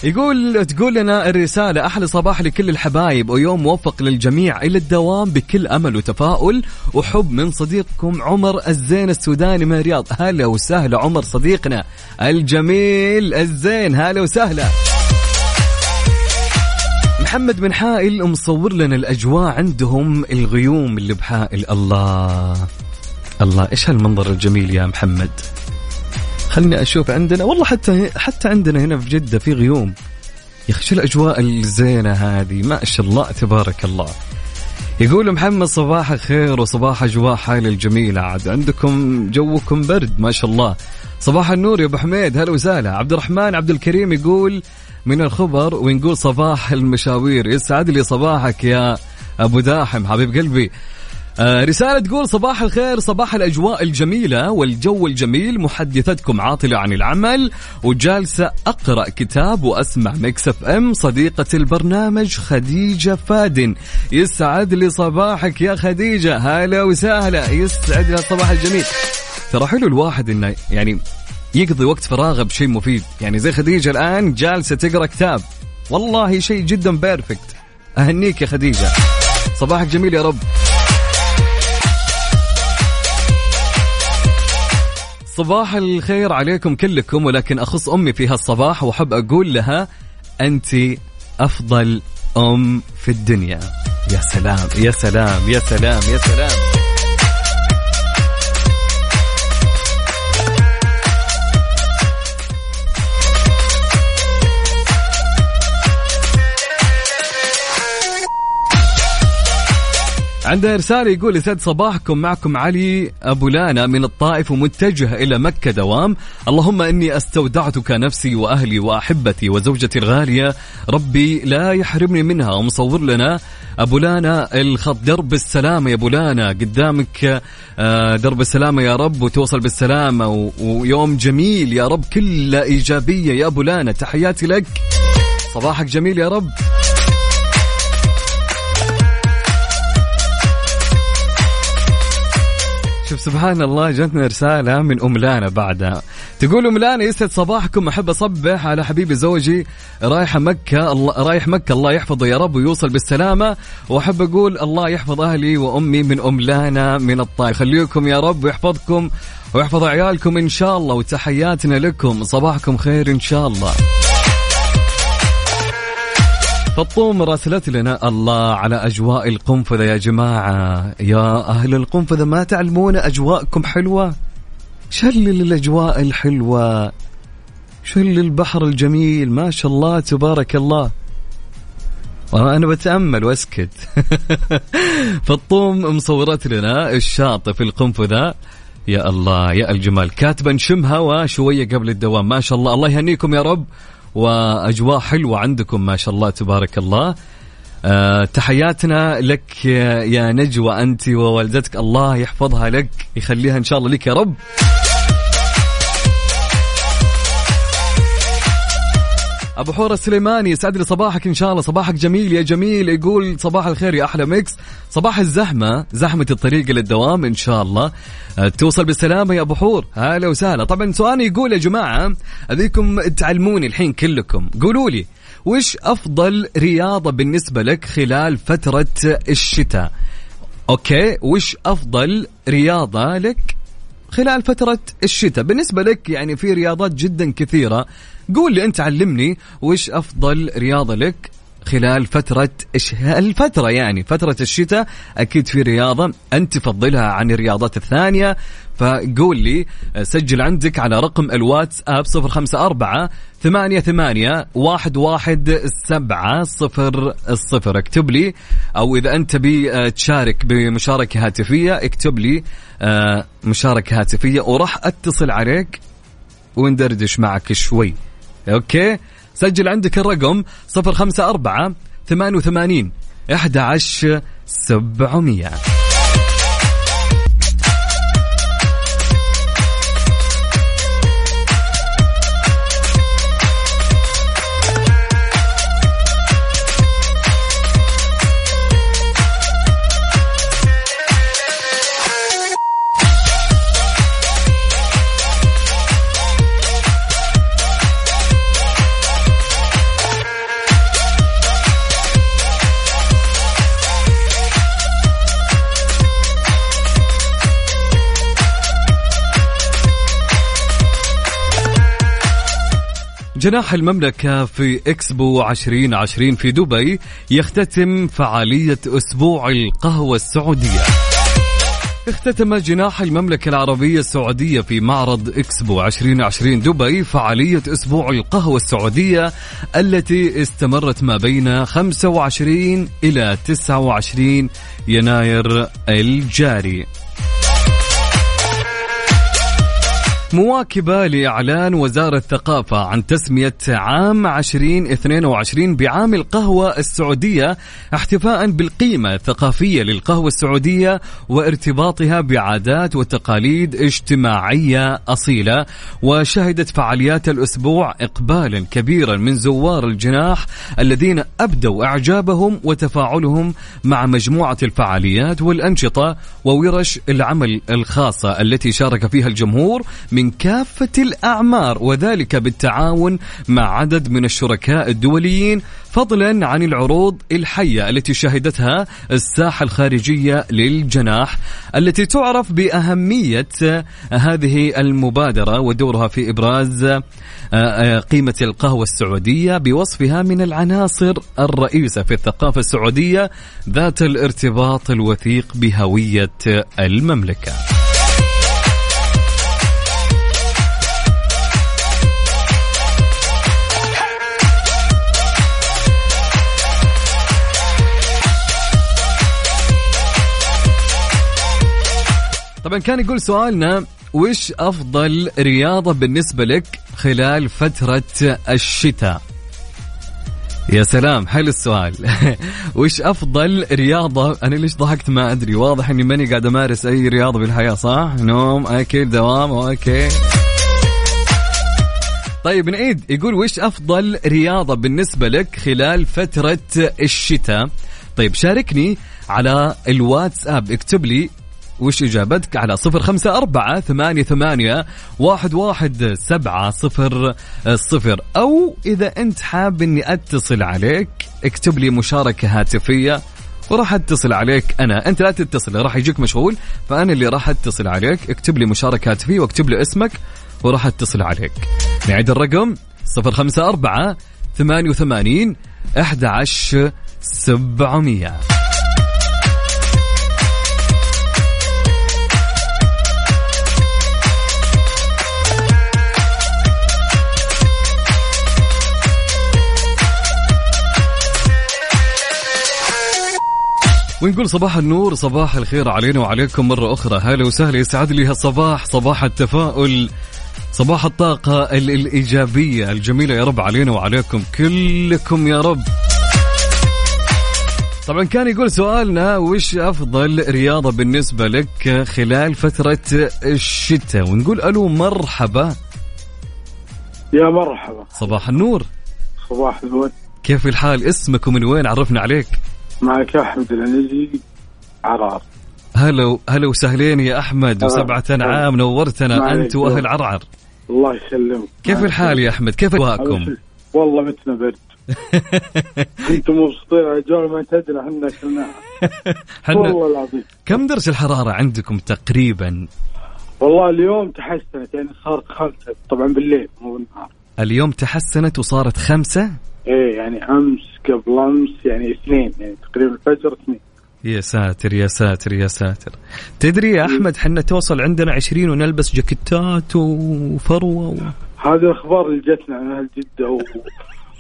يقول تقول لنا الرسالة أحلى صباح لكل الحبايب ويوم موفق للجميع إلى الدوام بكل أمل وتفاؤل وحب من صديقكم عمر الزين السوداني من الرياض. هلا وسهلا عمر صديقنا الجميل الزين هلا وسهلا. محمد بن حائل مصور لنا الأجواء عندهم الغيوم اللي بحائل الله. الله إيش هالمنظر الجميل يا محمد؟ خلني أشوف عندنا والله حتى حتى عندنا هنا في جدة في غيوم. يا أخي شو الأجواء الزينة هذه؟ ما شاء الله تبارك الله. يقول محمد صباح الخير وصباح أجواء حال الجميلة. عاد عندكم جوكم برد ما شاء الله. صباح النور يا أبو حميد هلا وسهلا. عبد الرحمن عبد الكريم يقول من الخبر ونقول صباح المشاوير. يسعد لي صباحك يا أبو داحم حبيب قلبي. رسالة تقول صباح الخير صباح الأجواء الجميلة والجو الجميل. محدثتكم عاطلة عن العمل وجالسة أقرأ كتاب وأسمع Mix FM. صديقة البرنامج خديجة فادن. يسعد لي صباحك يا خديجة. هلا وسهلا. يسعد لي الصباح الجميل. ترى حلو الواحد إنه يعني يقضي وقت فراغه بشيء مفيد. يعني زي خديجة الآن جالسة تقرأ كتاب. والله شيء جدا بيرفكت أهنيك يا خديجة. صباحك جميل يا رب. صباح الخير عليكم كلكم ولكن أخص أمي في هالصباح وأحب أقول لها أنت أفضل أم في الدنيا. يا سلام يا سلام يا سلام يا سلام. عنده رسالة يقول يسعد صباحكم. معكم علي أبو لانا من الطائف ومتجه إلى مكة دوام. اللهم إني أستودعتك نفسي وأهلي وأحبتي وزوجتي الغالية. ربي لا يحرمني منها ومصور لنا. أبو لانا الخط درب السلامة يا أبو لانا. قدامك آه، درب السلامة يا رب وتوصل بالسلامة. ويوم جميل يا رب كل إيجابية يا أبو لانا. تحياتي لك. صباحك جميل يا رب. شوف سبحان الله جاتنا رسالة من أم لانا بعدها. تقول أم لانا يسعد صباحكم. أحب أصبح على حبيبي زوجي. رايح مكة الله رايح مكة الله يحفظه يا رب ويوصل بالسلامة. وأحب أقول الله يحفظ أهلي وأمي من أم لانا من الطائف. خليكم يا رب ويحفظكم ويحفظ عيالكم إن شاء الله وتحياتنا لكم. صباحكم خير إن شاء الله. فطوم راسلت لنا الله على أجواء القنفذة يا جماعة. يا أهل القنفذة ما تعلمون أجواءكم حلوة؟ شل الأجواء الحلوة شل البحر الجميل. ما شاء الله تبارك الله. أنا بتأمل وأسكت. فالطوم مصورت لنا الشاطئ في القنفذة. يا الله يا الجمال. كاتبة نشم هوا شوية قبل الدوام. ما شاء الله الله يهنيكم يا رب. وأجواء حلوة عندكم ما شاء الله تبارك الله. أه تحياتنا لك يا نجوى أنت ووالدتك الله يحفظها لك يخليها إن شاء الله لك يا رب. أبو حور السليماني يسعد لي صباحك إن شاء الله. صباحك جميل يا جميل. يقول صباح الخير يا أحلى ميكس. صباح الزحمة زحمة الطريق للدوام إن شاء الله. أه، توصل بالسلامة يا أبو حور. هلا وسهلا. طبعا سؤالي يقول يا جماعة ابيكم تعلموني الحين كلكم. قولوا لي وش أفضل رياضة بالنسبة لك خلال فترة الشتاء؟ أوكي وش أفضل رياضة لك خلال فترة الشتاء؟ بالنسبة لك يعني في رياضات جدا كثيرة قول لي أنت علمني وش أفضل رياضة لك خلال فترة. الفترة يعني فترة الشتاء. أكيد في رياضة أنت تفضلها عن الرياضات الثانية. فقول لي سجل عندك على رقم ال Whats خمسة أربعة ثمانية ثمانية واحد واحد سبعة صفر الصفر اكتب لي أو إذا أنت تبي آه، تشارك بمشاركة هاتفية اكتب لي آه، مشاركة هاتفية. وراح أتصل عليك وندردش معك شوي. okay. سجل عندك الرقم 054 88 11 جناح المملكة في إكسبو 2020 في دبي يختتم فعالية أسبوع القهوة السعودية. اختتم جناح المملكة العربية السعودية في معرض إكسبو 2020 دبي فعالية أسبوع القهوة السعودية التي استمرت ما بين 25 إلى 29 يناير الجاري. مواكبة لإعلان وزارة الثقافة عن تسمية عام 2022 بعام القهوة السعودية احتفاء بالقيمة الثقافية للقهوة السعودية وارتباطها بعادات وتقاليد اجتماعية أصيلة. وشهدت فعاليات الأسبوع إقبالا كبيرا من زوار الجناح الذين أبدوا إعجابهم وتفاعلهم مع مجموعة الفعاليات والأنشطة وورش العمل الخاصة التي شارك فيها الجمهور من كافة الأعمار وذلك بالتعاون مع عدد من الشركاء الدوليين فضلا عن العروض الحية التي شهدتها الساحة الخارجية للجناح التي تعرف بأهمية هذه المبادرة ودورها في إبراز آه، آه، قيمة القهوة السعودية بوصفها من العناصر الرئيسة في الثقافة السعودية ذات الارتباط الوثيق بهوية المملكة. طبعا كان يقول سؤالنا وش أفضل رياضة بالنسبة لك خلال فترة الشتاء؟ يا سلام حلو السؤال. وش أفضل رياضة؟ أنا ليش ضحكت ما أدري. واضح إني ماني قاعد أمارس أي رياضة بالحياة صح؟ نوم أكل دوام أوكي. طيب نعيد. يقول وش أفضل رياضة بالنسبة لك خلال فترة الشتاء؟ طيب شاركني على الواتساب اكتب لي وش إجابتك؟ على صفر خمسة أربعة ثمانية ثمانية واحد واحد سبعة صفر صفر. أو إذا أنت حاب أني أتصل عليك اكتب لي مشاركة هاتفية وراح أتصل عليك أنا. أنت لا تتصل راح يجيك مشغول فأنا اللي راح أتصل عليك. اكتب لي مشاركة هاتفية واكتب لي اسمك وراح أتصل عليك. نعيد الرقم 054 88 11 ونقول صباح النور صباح الخير علينا وعليكم مرة أخرى. هلا وسهلا يسعد لي هالصباح صباح التفاؤل صباح الطاقة ال- الإيجابية الجميلة. يا رب علينا وعليكم كلكم يا رب. طبعا كان يقول سؤالنا وش أفضل رياضة بالنسبة لك خلال فترة الشتاء؟ ونقول ألو مرحبا. يا مرحبا. صباح النور. صباح الورد كيف الحال؟ اسمك ومن وين؟ عرفنا عليك. معك أحمد العنزي عرار. هلا هلا وسهلين يا أحمد وسبعة انعام نورتنا أنت وأهل عرعر الله يسلمك. كيف الحال يا أحمد؟ كيف أجواءكم؟ والله متنا برد أنتم مبسوطين على الجو ما تدري إحنا حنا والله العظيم. كم درجة الحرارة عندكم تقريبا؟ والله اليوم تحسنت يعني صارت خمسة طبعا بالليل مو بالنهار. اليوم تحسنت وصارت خمسة؟ إيه يعني أمس قبل أمس يعني اثنين يعني تقريبا الفجر اثنين. يا ساتر يا ساتر يا ساتر. تدري يا أحمد حنا توصل عندنا عشرين ونلبس جاكيتات وفروة و... هذه الأخبار اللي جتنا عن أهل جدة و...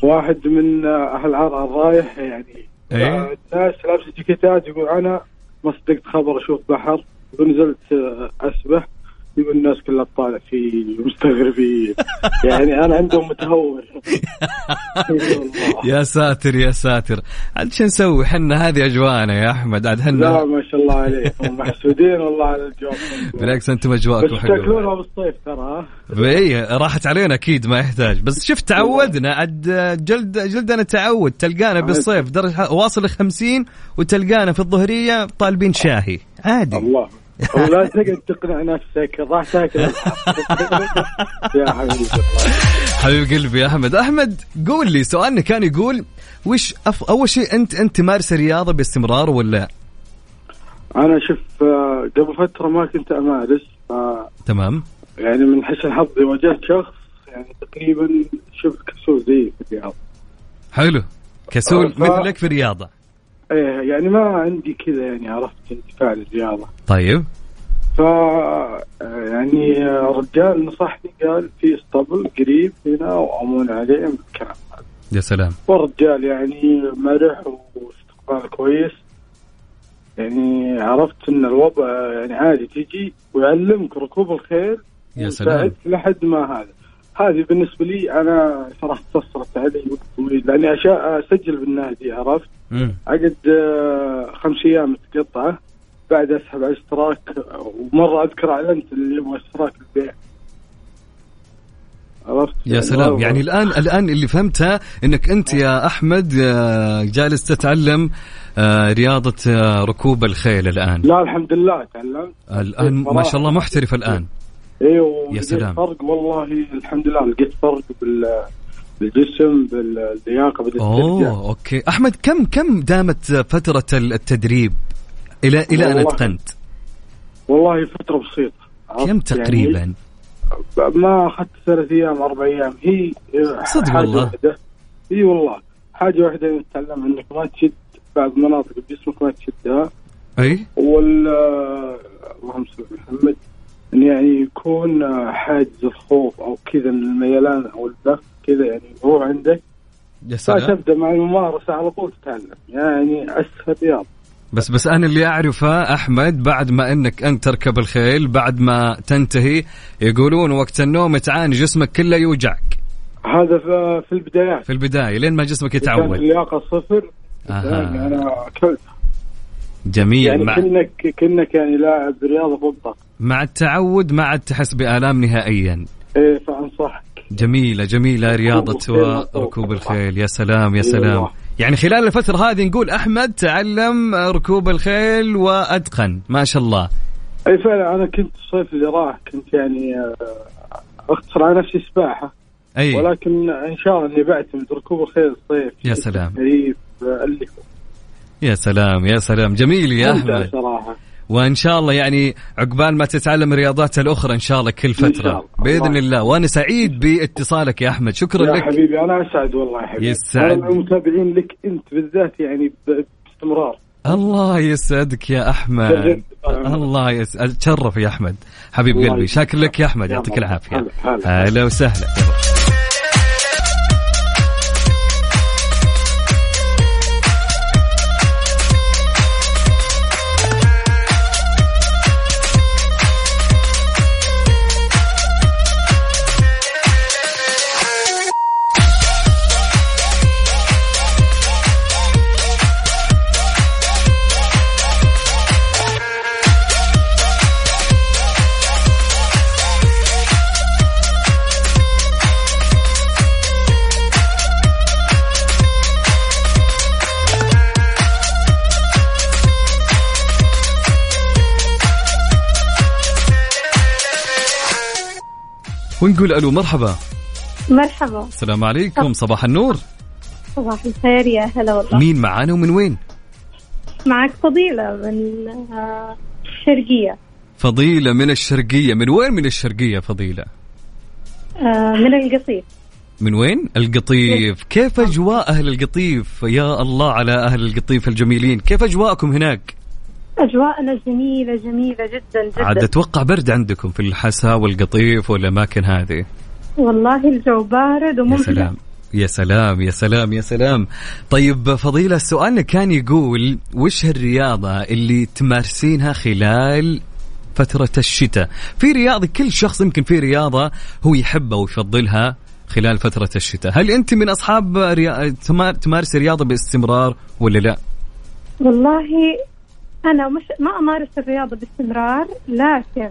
واحد من أهل عرعر رايح يعني إيه. الناس لابسة جاكيتات يقول أنا ما صدقت خبر أشوف بحر يقول نزلت آه، أسبح. الناس كلها طالع في مستغربين يعني أنا عندهم متهور. يا ساتر يا ساتر. عاد شو نسوي؟ حنا هذه اجواءنا يا أحمد. عاد لا حنا ما شاء الله عليكم محسودين والله على الجو بالعكس أنتم أجواءكم حلوة. تاكلونها بالصيف ترى إي راحت علينا أكيد ما يحتاج. بس شفت تعودنا. عاد جلد جلدنا تعود. تلقانا بالصيف درجة واصل 50 وتلقانا في الظهرية طالبين شاهي. عادي. الله. ولا تقعد تقنع نفسك راح تاكل. يا حبيبي حبيب قلبي يا أحمد. أحمد قول لي سؤالنا كان يقول وش أف... أول شيء أنت أنت تمارس الرياضة باستمرار ولا؟ أنا شوف آه، قبل فترة ما كنت أمارس ف تمام. يعني من حسن حظي واجهت شخص يعني تقريبا شفت كسول زي في الرياض حلو. كسول ف- مثلك في الرياضة. إيه يعني ما عندي كذا يعني عرفت انتفاع للرياضة. طيب. ف يعني رجال نصحني قال في اسطبل قريب هنا وأمون عليه من الكلام هذا يا سلام. والرجال يعني مرح واستقبال كويس. يعني عرفت إن الوضع يعني عادي تجي ويعلمك ركوب الخيل يا سلام. لحد ما هذا. هذه بالنسبة لي أنا صراحة تصرت علي وقت طويل لأني أسجل بالنادي عرفت؟ اقعد آه، خمس أيام متقطعة. بعد أسحب على اشتراك ومرة أذكر أعلنت اللي يبغى اشتراك البيع. عرفت؟ يا سلام. والله- يعني الآن الآن اللي فهمتها إنك أنت يا أحمد آه، جالس تتعلم آه، رياضة ركوب الخيل الآن. لا الحمد لله تعلمت. الآن ما شاء الله محترف الآن. أيوه يا سلام. فرق والله الحمد لله لقيت فرق بال بالجسم باللياقة أوه أوكي. أحمد كم كم دامت فترة التدريب؟ إلى إلى أن أتقنت. والله فترة بسيطة؟ كم تقريبا؟ يعني ما أخذت ثلاث أيام أربع أيام. هي صدق والله. إي والله. حاجة واحدة انك تتعلم إنك ما تشد بعض مناطق بجسمك ما تشدها. أي؟ وال اللهم صل محمد يعني يكون حاجز الخوف أو كذا الميلان أو البث كذا يعني هو عندك يا سلام. فتبدا مع الممارسة على طول تتعلم. يعني أسهل رياضة. بس بس أنا اللي أعرفه أحمد بعد ما إنك أنت تركب الخيل بعد ما تنتهي يقولون وقت النوم تعاني جسمك كله يوجعك. هذا في البدايات في البداية لين ما جسمك يتعود. اللياقة صفر. يعني أنا اكلت جميل. يعني مع كانك كانك يعني لاعب رياضة بالضبط. مع التعود ما عاد تحس بآلام نهائيا. إيه فأنصحك. جميلة رياضة الخيل وركوب الخيل. يا سلام يا سلام. والله. يعني خلال الفترة هذه نقول أحمد تعلم ركوب الخيل وأتقن. ما شاء الله. أي فعلا أنا كنت الصيف اللي راح كنت يعني آه، أختصر على نفسي سباحة. أي. ولكن إن شاء الله إني بعتمد ركوب الخيل الصيف. يا سلام. آه، اللي يا سلام يا سلام. جميل يا أحمد. صراحة. وإن شاء الله يعني عقبال ما تتعلم الرياضات الأخرى إن شاء الله كل إن شاء فتره الله. بإذن الله. الله وأنا سعيد باتصالك يا أحمد شكرا يا لك حبيبي أنا أسعد والله يا حبيبي يسعد. أنا المتابعين لك أنت بالذات يعني باستمرار الله يسعدك يا أحمد. الله يسعد تشرف يا أحمد حبيب قلبي. شاكر لك يا أحمد يا يعطيك. العافية. هلا وسهلا ونقول ألو مرحبا. مرحبا. السلام عليكم. صباح النور. صباح الخير يا هلا والله. مين معانا ومن وين؟ معك فضيلة من آه، الشرقية. فضيلة من الشرقية. من وين من الشرقية فضيلة؟ آه، من القصيم من وين؟ القطيف. كيف أجواء أهل القطيف؟ يا الله على أهل القطيف الجميلين. كيف أجواءكم هناك؟ أجواءنا جميلة جميلة جدا جدا. عاد أتوقع برد عندكم في الحسا والقطيف والأماكن هذه؟ والله الجو بارد يا وممتع. سلام. يا سلام يا سلام يا سلام. طيب فضيلة سؤالنا كان يقول وش الرياضة اللي تمارسينها خلال فترة الشتاء؟ في رياضة كل شخص يمكن في رياضة هو يحبها ويفضلها خلال فترة الشتاء. هل أنت من أصحاب ريا... تما- تمارسي رياضة باستمرار ولا لا؟ والله أنا مش ما أمارس الرياضة باستمرار لكن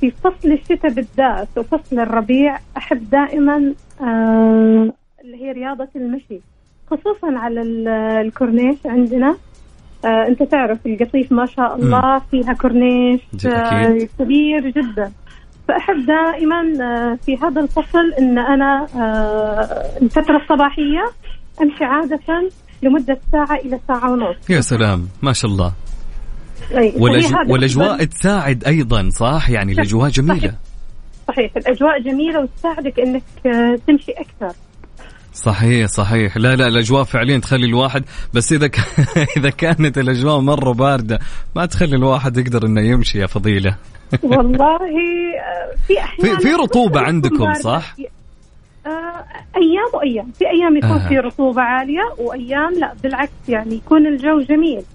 في فصل الشتاء بالذات وفصل الربيع أحب دائما آه اللي هي رياضة المشي خصوصا على ال- الكورنيش عندنا. آه أنت تعرف القطيف ما شاء الله فيها كورنيش آه. كبير جدا. فأحب دائما آه في هذا الفصل أن أنا آه الفترة الصباحية أمشي عادة لمدة ساعة إلى ساعة ونص. يا سلام ما شاء الله. الفضل. تساعد أيضا صح يعني الأجواء جميلة صحيح الأجواء جميلة وتساعدك أنك آه، تمشي أكثر صحيح صحيح لا لا الأجواء فعليا تخلي الواحد بس إذا ك... إذا كانت الأجواء مرة باردة ما تخلي الواحد يقدر إنه يمشي يا فضيلة والله آه، في أحيان في- في رطوبة تكون عندكم،. صح؟ آه، أيام وأيام في أيام يكون آه. في رطوبة عالية وأيام لا بالعكس يعني يكون الجو جميل آه،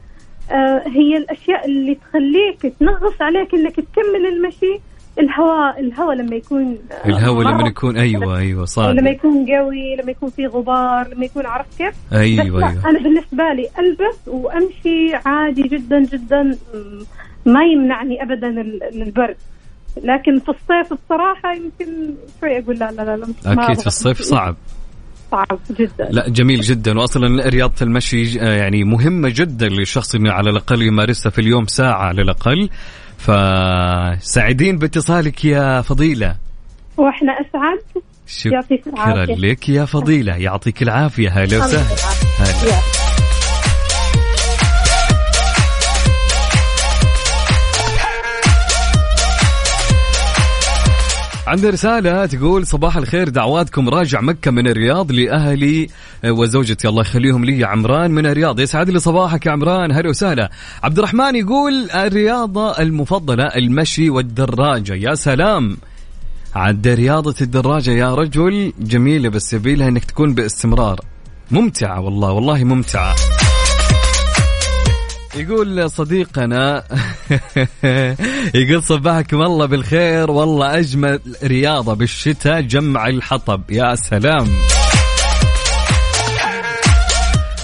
هي الأشياء اللي تخليك تنغص عليك أنك تكمل المشي. الهواء الهواء لما يكون آه، الهواء لما يكون أيوه أيوه صح لما يكون قوي لما يكون في غبار لما يكون عرفت كيف؟ أيوه أيوه. أنا بالنسبة لي ألبس وأمشي عادي جدا جدا. ما يمنعني ابدا ال- البرد. لكن في الصيف بصراحه يمكن شوي أقول لا لا لا, لا أكيد في الصيف. صعب. صعب جدا. لا جميل جدا. واصلا رياضة المشي آه، يعني مهمة جدا للشخص على الأقل يمارسها في اليوم ساعة على الأقل. فسعيدين باتصالك يا فضيلة. وإحنا أسعد. شكرا. لك يا فضيلة. يعطيك العافية. هلا وسهلا. عندنا رسالة تقول صباح الخير دعواتكم راجع مكة من الرياض لأهلي وزوجتي. الله يخليهم لي عمران من الرياض. يسعد لي صباحك يا عمران. هلا وسهلا. عبد الرحمن يقول الرياضة المفضلة المشي والدراجة. يا سلام. عاد رياضة الدراجة يا رجل. جميلة بس يبيلها إنك تكون باستمرار. ممتعة والله والله ممتعة. يقول صديقنا يقول صباحكم الله بالخير والله أجمل رياضة بالشتاء جمع الحطب يا سلام.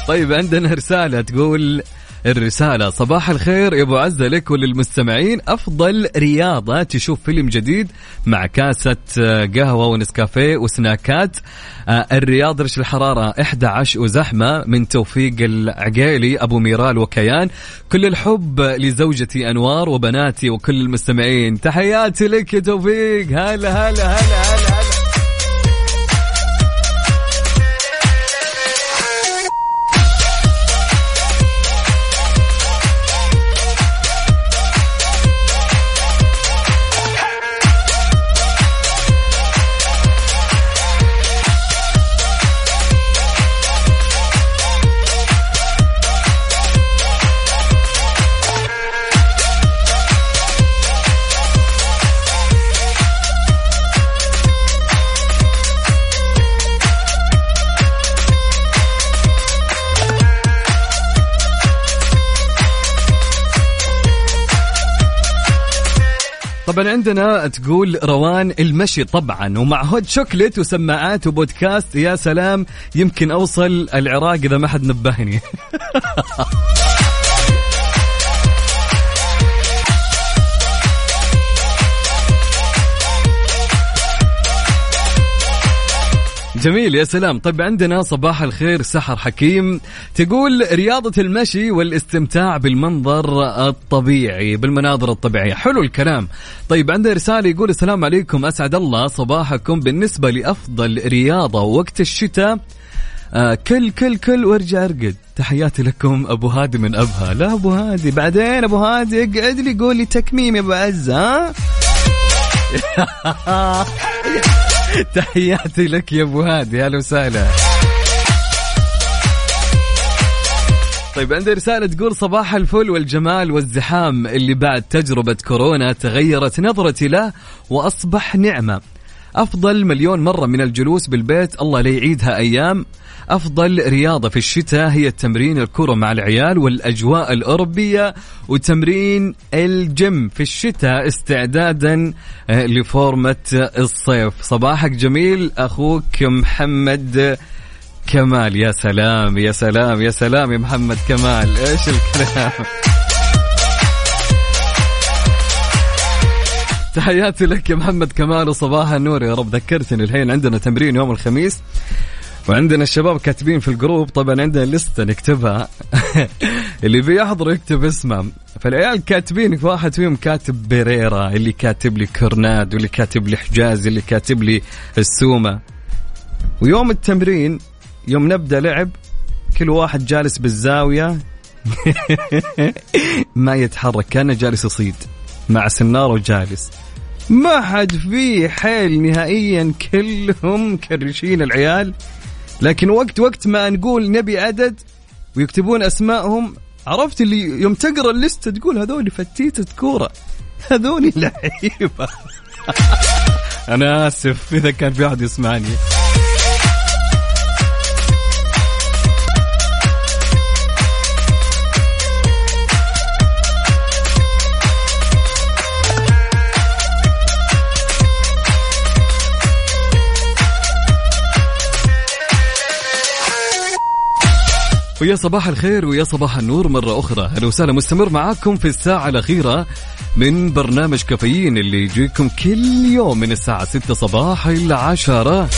طيب عندنا رسالة تقول الرسالة صباح الخير يا أبو عزة لك وللمستمعين. أفضل رياضة تشوف فيلم جديد مع كاسة آه، قهوة ونسكافيه وسناكات. آه، الرياض رش الحرارة 11 وزحمة من توفيق العقيلي أبو ميرال وكيان. كل الحب لزوجتي أنوار وبناتي وكل المستمعين. تحياتي لك يا توفيق. هلا هلا هلا هلا, طبعا عندنا تقول روان المشي طبعا ومع هوت شوكليت وسماعات وبودكاست يا سلام يمكن أوصل العراق إذا ما حد نبهني. جميل يا سلام. طيب عندنا صباح الخير سحر حكيم. تقول رياضة المشي والاستمتاع بالمنظر الطبيعي بالمناظر الطبيعية. حلو الكلام. طيب عنده رسالة يقول السلام عليكم. أسعد الله صباحكم. بالنسبة لأفضل رياضة وقت الشتاء آه كل كل كل وارجع أرقد. تحياتي لكم أبو هادي من أبها. لا أبو هادي. بعدين أبو هادي اقعد لي قول لي تكميم يا أبو عز ها تحياتي لك يا أبو هادي. أهلا وسهلا. طيب عندي رسالة تقول صباح الفل والجمال والزحام اللي بعد تجربة كورونا تغيرت نظرتي له وأصبح نعمة. أفضل مليون مرة من الجلوس بالبيت الله لا يعيدها أيام أفضل رياضة في الشتاء هي التمرين الكرة مع العيال والأجواء الأوروبية وتمرين الجيم في الشتاء استعدادا آه، لفورمة الصيف. صباحك جميل أخوك محمد كمال. يا سلام يا سلام يا سلام يا محمد كمال. إيش الكلام؟ تحياتي لك يا محمد كمال وصباح النور. يا رب ذكرتني الحين عندنا تمرين يوم الخميس. وعندنا الشباب كاتبين في الجروب طبعا عندنا لستة نكتبها. اللي بيحضر يكتب اسمه. فالعيال كاتبين واحد فيهم كاتب بيريرا اللي كاتب لي كورناد واللي كاتب لي حجاز اللي كاتب لي السومة. ويوم التمرين يوم نبدأ لعب كل واحد جالس بالزاوية. ما يتحرك كأنه جالس يصيد. مع سناره وجالس. ما حد فيه حيل نهائيا كلهم كرشين العيال. لكن وقت وقت ما نقول نبي عدد ويكتبون اسمائهم عرفت اللي يوم تقرأ الليسته تقول هذول فتيته كوره هذول لعيبه أنا آسف إذا كان في أحد يسمعني. ويا صباح الخير ويا صباح النور مرة أخرى. أهلا وسهلا مستمر معاكم في الساعة الأخيرة من برنامج كافيين اللي يجيكم كل يوم من الساعة 6 صباحا إلى 10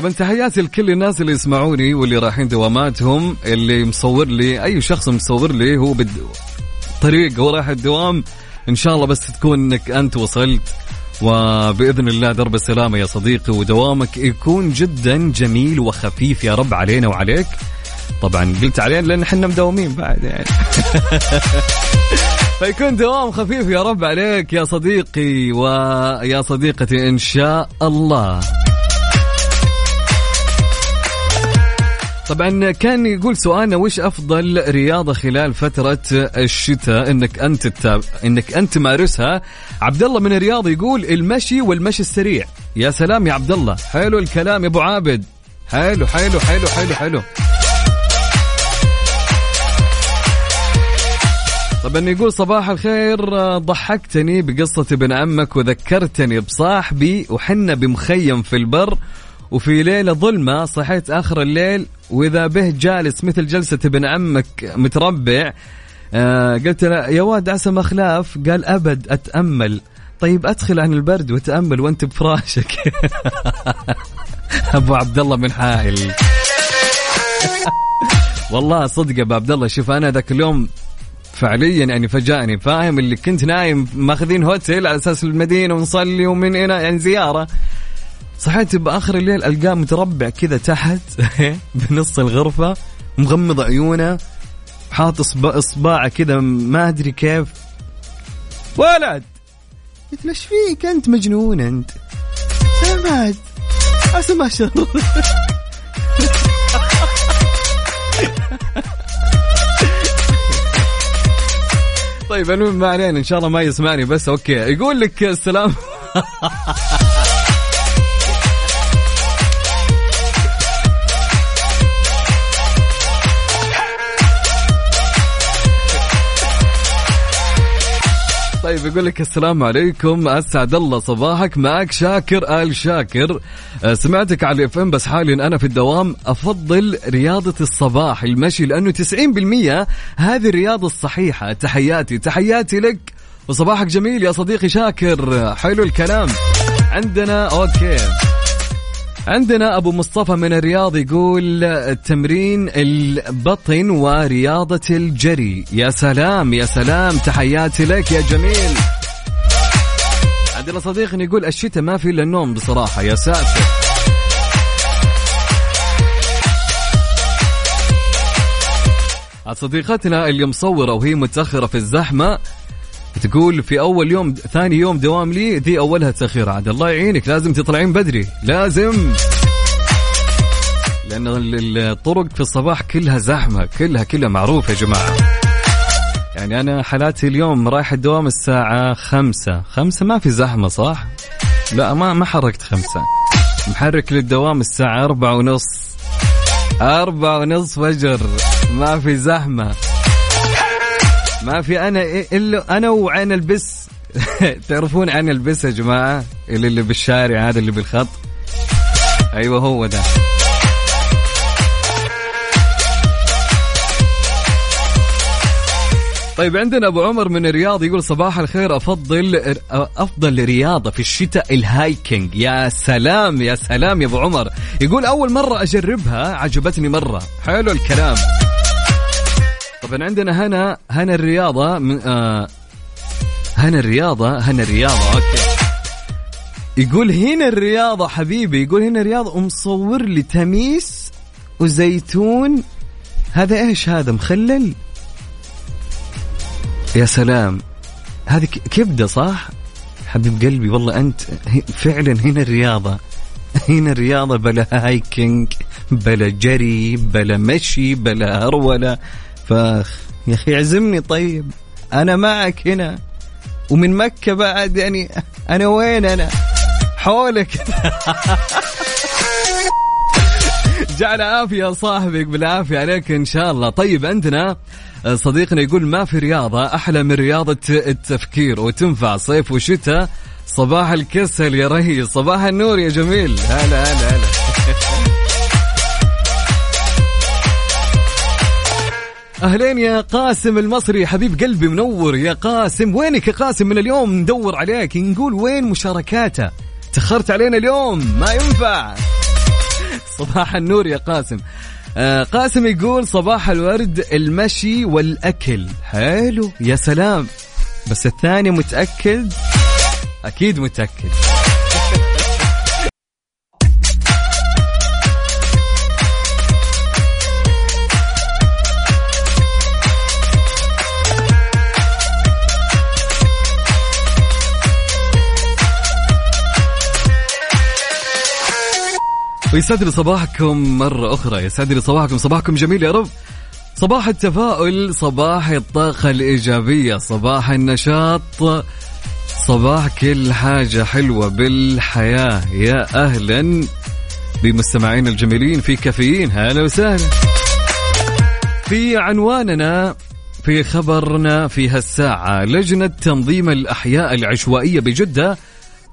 طبعا تحياتي لكل الناس اللي يسمعوني واللي رايحين دواماتهم اللي مصور لي أي شخص مصور لي هو بد طريق هو رايح الدوام. إن شاء الله بس تكون إنك أنت وصلت وبإذن الله درب السلامة يا صديقي ودوامك يكون جدا جميل وخفيف يا رب علينا وعليك. طبعا قلت علينا لأن إحنا مداومين بعد يعني. فيكون دوام خفيف يا رب عليك يا صديقي ويا صديقتي إن شاء الله. طبعا كان يقول سؤالنا وش أفضل رياضة خلال فترة الشتاء؟ إنك أنت تتاب... إنك أنت تمارسها. عبد الله من الرياض يقول المشي والمشي السريع. يا سلام يا عبد الله. حلو الكلام يا أبو عابد. حلو حلو حلو حلو حلو. طبعا يقول صباح الخير ضحكتني بقصة ابن عمك وذكرتني بصاحبي وحنا بمخيم في البر. وفي ليلة ظلمة صحيت آخر الليل وإذا به جالس مثل جلسة ابن عمك متربع آه قلت له يا واد عسى مخلاف قال أبد أتأمل. طيب أدخل عن البرد وتأمل وأنت بفراشك. أبو عبد الله من حائل والله صدق أبو عبد الله شوف أنا ذاك اليوم فعليا يعني فاجأني فاهم؟ اللي كنت نايم ماخذين هوتيل على أساس المدينة ونصلي ومن هنا يعني زيارة. صحيت باخر الليل ألقاه متربع كذا تحت بنص الغرفة مغمض عيونه حاط إصبعه كذا ما أدري كيف. ولد! قلت له إيش فيك أنت؟ مجنون أنت. سمعت عسى ما شاء طيب المهم ما علينا إن شاء الله ما يسمعني بس أوكي. يقول لك السلام. طيب يقول لك السلام عليكم. أسعد الله صباحك. معك شاكر آل شاكر. آه، سمعتك على الإف إم بس حاليا أنا في الدوام. أفضل رياضة الصباح المشي لأنه 90% هذه الرياضة الصحيحة. تحياتي تحياتي لك. وصباحك جميل يا صديقي شاكر. حلو الكلام. عندنا أوكي. عندنا أبو مصطفى من الرياض يقول تمرين البطن ورياضة الجري. يا سلام يا سلام تحياتي لك يا جميل. عندنا صديق يقول الشتاء ما في إلا النوم بصراحة يا ساتر. صديقتنا اللي مصورة وهي متأخرة في الزحمة. تقول في أول يوم ثاني يوم دوام لي ذي أولها تأخير عاد الله يعينك لازم تطلعين بدري لازم. ال- الطرق في الصباح كلها زحمة كلها كلها معروفة يا جماعة. يعني أنا حالاتي اليوم رايح الدوام الساعة خمسة. خمسة ما في زحمة صح؟ لا ما ما حركت خمسة. محرك للدوام الساعة أربعة ونص. أربعة ونص فجر. ما في زحمة. ما في أنا إلا أنا وعين البس. تعرفون عين البس يا جماعة؟ اللي اللي بالشارع هذا اللي بالخط. أيوة هو ده. طيب عندنا أبو عمر من الرياض يقول صباح الخير أفضل أفضل رياضة في الشتاء الهايكنج يا سلام يا سلام يا أبو عمر. يقول أول مرة أجربها عجبتني مرة. حلو الكلام. طبعا عندنا هنا هنا الرياضة من آه هنا الرياضة هنا الرياضة أوكي. يقول هنا الرياضة حبيبي يقول هنا الرياضة ومصور لي تميس وزيتون. هذا إيش هذا؟ مخلل؟ يا سلام. هذه ك- كبدة صح؟ حبيب قلبي والله أنت فعلا هنا الرياضة. هنا الرياضة بلا هايكينج بلا جري بلا مشي بلا هرولة. فاخ. يا أخي اعزمني طيب. أنا معك هنا. ومن مكة بعد يعني أنا وين أنا؟ حولك. جعل عافية صاحبك بالعافية عليك إن شاء الله. طيب عندنا صديقنا يقول ما في رياضة أحلى من رياضة التفكير وتنفع صيف وشتاء؟ صباح الكسل يا رهي صباح النور يا جميل. هلا هلا هلا. أهلين يا قاسم المصري حبيب قلبي منور. يا قاسم وينك يا قاسم من اليوم؟ ندور عليك. نقول وين مشاركاته؟ تخرت علينا اليوم؟ ما ينفع. صباح النور يا قاسم. آه قاسم يقول صباح الورد المشي والأكل. حلو يا سلام. بس الثاني متأكد؟ أكيد متأكد. ويسعد لي صباحكم مرة أخرى. يسعد لي صباحكم صباحكم جميل يا رب. صباح التفاؤل صباح الطاقة الإيجابية صباح النشاط صباح كل حاجة حلوة بالحياة. يا أهلا بمستمعين الجميلين في كافيين. هلا وسهلا. في عنواننا في خبرنا في هالساعة لجنة تنظيم الأحياء العشوائية بجدة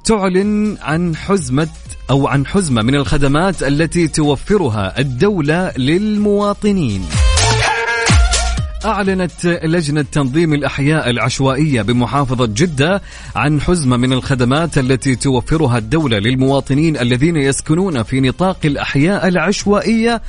تعلن عن حزمة أو عن حزمة من الخدمات التي توفرها الدولة للمواطنين. أعلنت لجنة تنظيم الأحياء العشوائية بمحافظة جدة عن حزمة من الخدمات التي توفرها الدولة للمواطنين الذين يسكنون في نطاق الأحياء العشوائية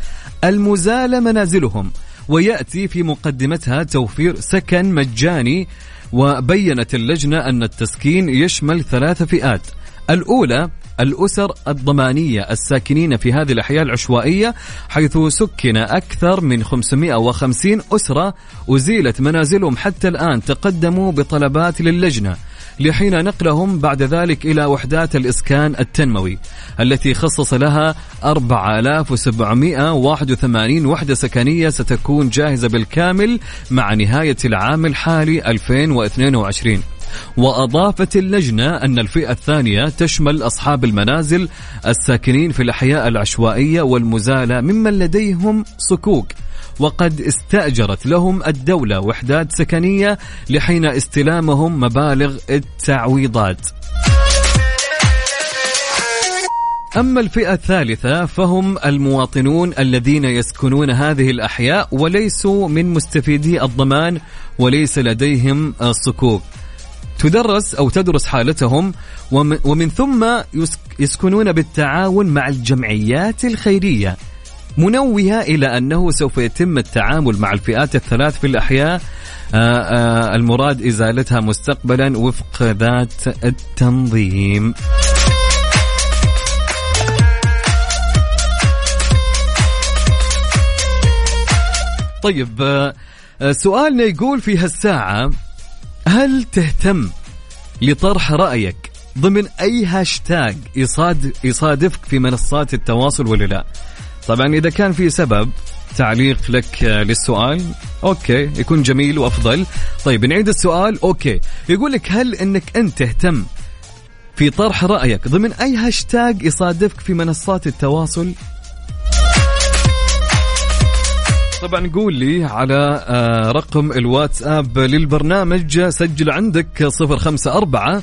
المزال منازلهم ويأتي في مقدمتها توفير سكن مجاني وبينت اللجنة أن التسكين يشمل ثلاث فئات. الأولى الأسر الضمانية الساكنين في هذه الأحياء العشوائية حيث سكن أكثر من 550 أسرة أزيلت منازلهم حتى الآن تقدموا بطلبات للجنة. لحين نقلهم بعد ذلك إلى وحدات الإسكان التنموي التي خصص لها 4781 وحدة سكنية ستكون جاهزة بالكامل مع نهاية العام الحالي 2022 وأضافت اللجنة أن الفئة الثانية تشمل أصحاب المنازل الساكنين في الأحياء العشوائية والمزالة ممن لديهم صكوك. وقد استأجرت لهم الدولة وحدات سكنية لحين استلامهم مبالغ التعويضات. أما الفئة الثالثة فهم المواطنون الذين يسكنون هذه الأحياء وليسوا من مستفيدي الضمان وليس لديهم صكوك تدرس أو تدرس حالتهم وم- ومن ثم يسك- يسكنون بالتعاون مع الجمعيات الخيرية. منوهة إلى أنه سوف يتم التعامل مع الفئات الثلاث في الأحياء. آه، آه، المراد إزالتها مستقبلا وفق ذات التنظيم. طيب آه، سؤالنا يقول في هالساعة هل تهتم لطرح رأيك ضمن أي هاشتاج يصاد يصادفك في منصات التواصل ولا لا؟ طبعا إذا كان في سبب تعليق لك آه، للسؤال okay يكون جميل وأفضل. طيب نعيد السؤال okay. يقول لك هل أنك أنت تهتم في طرح رأيك ضمن أي هاشتاج يصادفك في منصات التواصل؟ طبعا قول لي على آه، رقم الواتساب للبرنامج. سجل عندك 054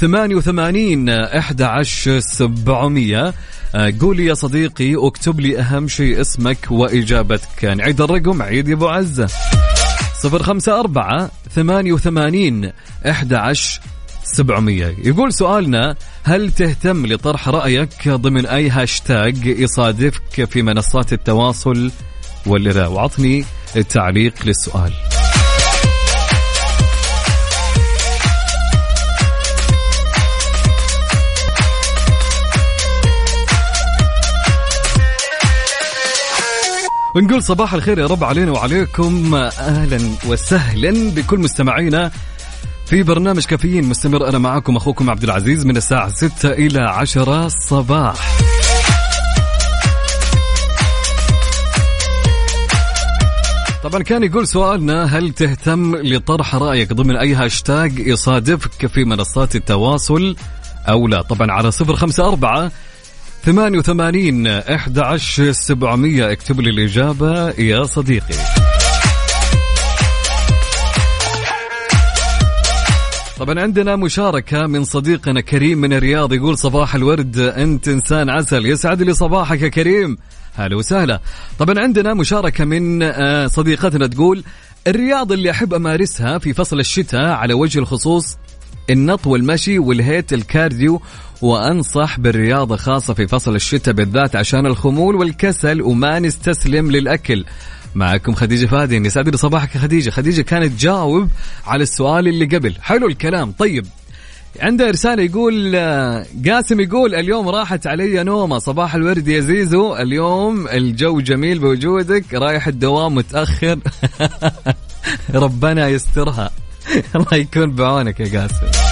88 11 700 آه، قول لي يا صديقي اكتب لي أهم شيء اسمك وإجابتك. نعيد الرقم عيد يا أبو عزة. 054 88 11 700 يقول سؤالنا هل تهتم لطرح رأيك ضمن أي هاشتاج يصادفك في منصات التواصل ولا لا وعطني التعليق للسؤال. ونقول صباح الخير يا رب علينا وعليكم. أهلا وسهلا بكل مستمعينا في برنامج كافيين مستمر. أنا معاكم أخوكم عبد العزيز من الساعة 6 إلى 10 الصباح طبعا كان يقول سؤالنا هل تهتم لطرح رأيك ضمن أي هاشتاج يصادفك في منصات التواصل أو لا؟ طبعا على 054 88 11 700 اكتب لي الإجابة يا صديقي. طبعا عندنا مشاركة من صديقنا كريم من الرياض يقول صباح الورد أنت إنسان عسل. يسعد لي صباحك يا كريم. هلا وسهلا. طبعا عندنا مشاركة من آه، صديقتنا تقول الرياضة اللي أحب أمارسها في فصل الشتاء على وجه الخصوص النط والمشي وال HIIT ال cardio وأنصح بالرياضة خاصة في فصل الشتاء بالذات عشان الخمول والكسل وما نستسلم للأكل. معكم خديجة فادي يسعد لي صباحك خديجة. خديجة كانت تجاوب على السؤال اللي قبل. حلو الكلام. طيب عنده رسالة يقول آه، قاسم يقول اليوم راحت علي نومة. صباح الورد يا زيزو. اليوم الجو جميل بوجودك. رايح الدوام متأخر. ربنا يسترها. الله يكون بعونك يا قاسم.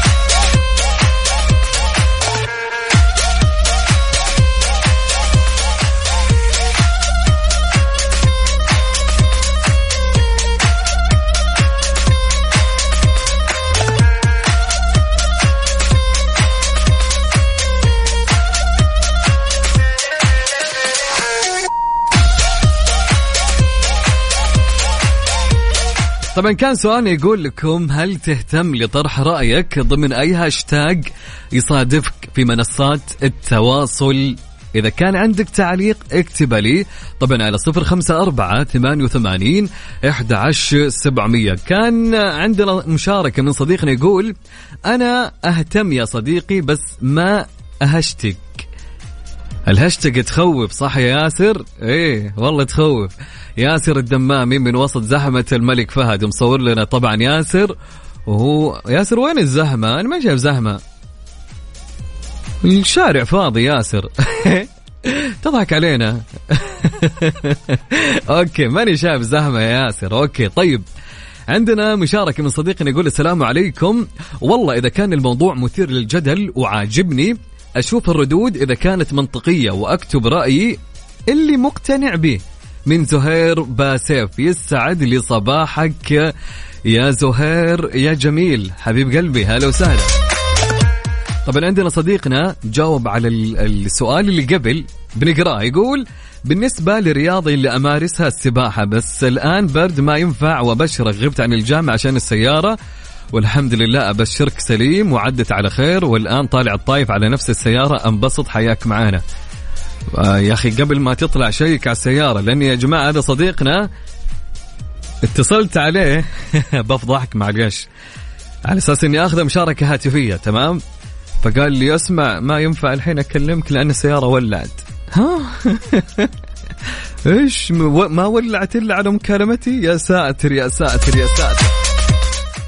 طبعا كان سؤالنا يقول لكم هل تهتم لطرح رأيك ضمن أي هاشتاج يصادفك في منصات التواصل؟ إذا كان عندك تعليق اكتب لي. طبعا على صفر خمسة أربعة ثمانية وثمانين إحدى سبعمية. كان عندنا مشاركة من صديقنا يقول أنا أهتم يا صديقي بس ما أهشتك. الهاشتاج تخوف صح يا ياسر؟ إيه والله تخوف. ياسر الدمامي من وسط زحمة الملك فهد مصور لنا طبعا ياسر. وهو ياسر وين الزحمة؟ أنا ما شايف زحمة. الشارع فاضي ياسر. تضحك علينا. okay ماني شايف زحمة يا ياسر. okay طيب. عندنا مشاركة من صديقنا يقول السلام عليكم. والله إذا كان الموضوع مثير للجدل وعاجبني أشوف الردود إذا كانت منطقية وأكتب رأيي اللي مقتنع به. من زهير باسيف يسعد لي صباحك يا زهير يا جميل. حبيب قلبي هلا وسهلا. طبعا عندنا صديقنا جاوب على ال- السؤال اللي قبل بنقرأه. يقول بالنسبة لرياضي اللي أمارسها السباحة بس الآن برد ما ينفع وأبشرك غبت عن الجامعة عشان السيارة والحمد لله أبشرك سليم وعدت على خير والآن طالع الطايف على نفس السيارة أنبسط حياك معانا. آه يا أخي قبل ما تطلع شيك على السيارة لأن يا جماعة هذا صديقنا اتصلت عليه. بفضحك معلش على أساس إني أخذ مشاركة هاتفية تمام؟ فقال لي أسمع ما ينفع الحين أكلمك لأن السيارة ولعت. ها؟ إيش؟ ما ولعت إلا على مكالمتي؟ يا ساتر يا ساتر يا ساتر.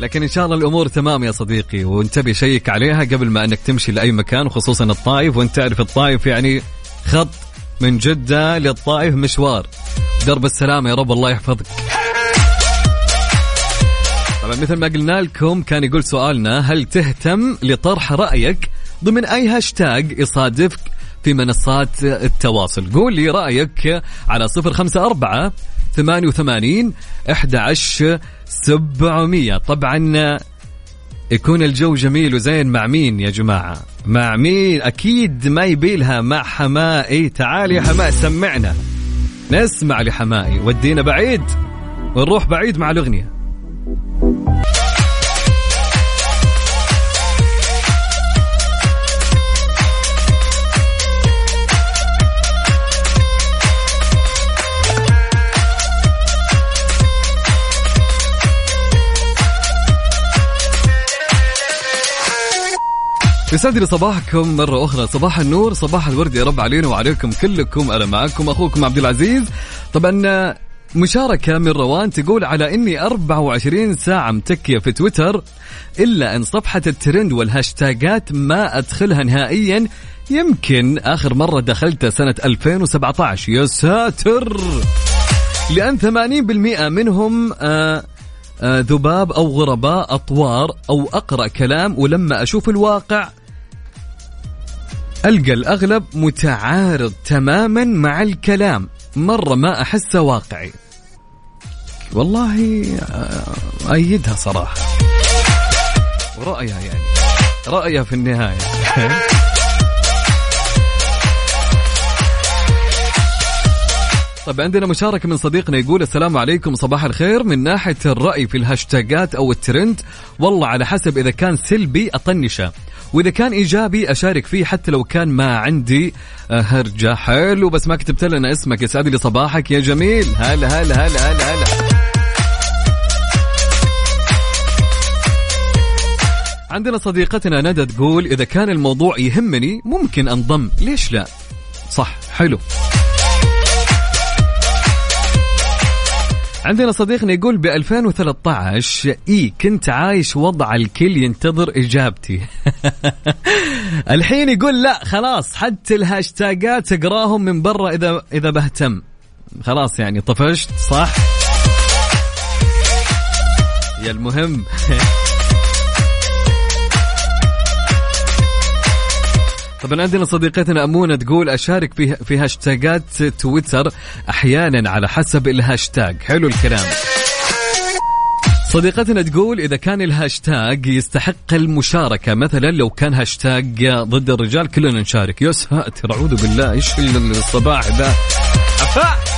لكن إن شاء الله الأمور تمام يا صديقي وانتبه شيك عليها قبل ما إنك تمشي لأي مكان وخصوصا الطايف وانت تعرف الطايف يعني خط من جدة للطايف مشوار. درب السلامة يا رب الله يحفظك. طبعا مثل ما قلنا لكم كان يقول سؤالنا هل تهتم لطرح رأيك ضمن أي هاشتاج يصادفك في منصات التواصل؟ قول لي رأيك على صفر خمسة أربعة ثمانية وثمانين أحد عشر سبعمية. طبعا يكون الجو جميل وزين مع مين يا جماعة؟ مع مين؟ أكيد ما يبيلها مع حمائي. تعال يا حماء سمعنا. نسمع لحمائي. ودينا بعيد. ونروح بعيد مع الأغنية. يسعد لي صباحكم مرة أخرى. صباح النور صباح الورد يا رب علينا وعليكم كلكم. أنا معكم أخوكم عبد العزيز. طبعا مشاركة من روان تقول على إني 24 ساعة متكية في تويتر إلا أن صفحة الترند والهاشتاجات ما أدخلها نهائيا. يمكن آخر مرة دخلتها سنة 2017 يا ساتر! لأن 80% منهم آه آه، ذباب أو غرباء أطوار أو أقرأ كلام ولما أشوف الواقع ألقى الأغلب متعارض تماما مع الكلام مرة ما أحسه واقعي. والله آه، أيدها صراحة. ورأيها يعني. رأيها في النهاية. طيب عندنا مشاركة من صديقنا يقول السلام عليكم صباح الخير. من ناحية الرأي في الهاشتاجات أو الترند والله على حسب إذا كان سلبي أطنشه. وإذا كان إيجابي أشارك فيه حتى لو كان ما عندي آه، هرجة. حلو بس ما كتبت لنا اسمك. يسعد لي صباحك. يا جميل. هلا هلا هلا هلا هلا. عندنا صديقتنا ندى تقول إذا كان الموضوع يهمني ممكن أنضم. ليش لا؟ صح حلو. عندنا صديقنا يقول ب 2013 إي كنت عايش وضع الكل ينتظر إجابتي. الحين يقول لا خلاص حتى الهاشتاجات أقراهم من برا إذا إذا بهتم. خلاص يعني طفشت صح؟ يا المهم. طبعا عندنا صديقتنا أمونة تقول أشارك في في هاشتاجات تويتر أحيانا على حسب الهاشتاج حلو الكلام. صديقتنا تقول إذا كان الهاشتاج يستحق المشاركة مثلا لو كان هاشتاج ضد الرجال كلنا نشارك. يا ساتر أعوذ بالله إيش الصباح ذا؟ أفا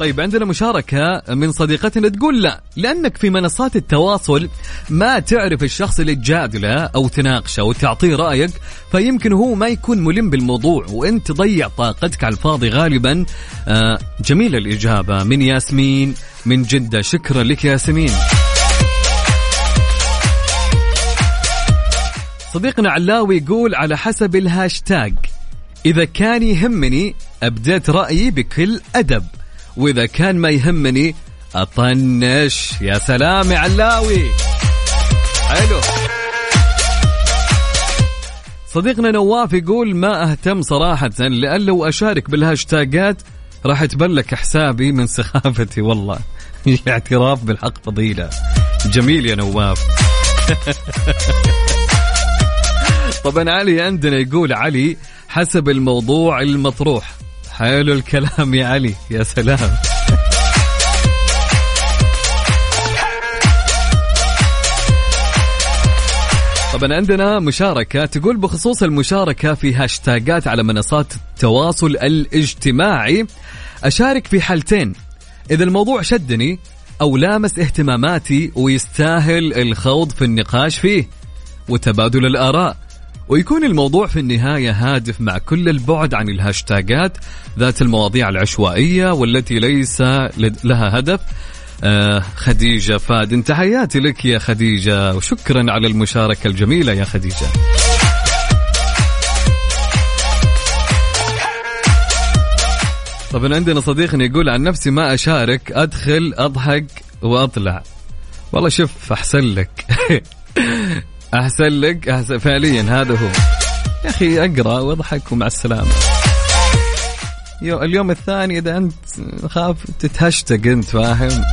طيب عندنا مشاركة من صديقتنا تقول لا لأنك في منصات التواصل ما تعرف الشخص اللي تجادله أو تناقشه وتعطيه رأيك فيمكن هو ما يكون ملم بالموضوع وأنت تضيع طاقتك على الفاضي غالبا آه جميلة الإجابة. من ياسمين من جدة. شكرا لك ياسمين. صديقنا علاوي يقول على حسب الهاشتاج إذا كان يهمني أبديت رأيي بكل أدب. وإذا كان ما يهمني أطنش. يا سلام يا علاوي. حلو. صديقنا نواف يقول ما أهتم صراحة لأن لو أشارك بالهاشتاجات راح يتبلك حسابي من سخافتي. والله الاعتراف بالحق فضيلة. جميل يا نواف. طبعا علي عندنا يقول علي حسب الموضوع المطروح. حلو الكلام يا علي يا سلام. طبعا عندنا مشاركة تقول بخصوص المشاركة في هاشتاجات على منصات التواصل الاجتماعي أشارك في حالتين. إذا الموضوع شدني أو لامس اهتماماتي ويستاهل الخوض في النقاش فيه. وتبادل الآراء. ويكون الموضوع في النهاية هادف مع كل البعد عن الهاشتاجات ذات المواضيع العشوائية والتي ليس لها هدف. آه خديجة فادن تحياتي لك يا خديجة وشكرا على المشاركة الجميلة يا خديجة. طبعا عندنا صديقنا يقول عن نفسي ما أشارك أدخل أضحك وأطلع. والله شوف أحسن لك. أحسن لك أحسن فعليا هذا هو. يا أخي أقرأ وأضحك ومع السلامة. يو اليوم الثاني إذا أنت خاف تتهشتق أنت فاهم؟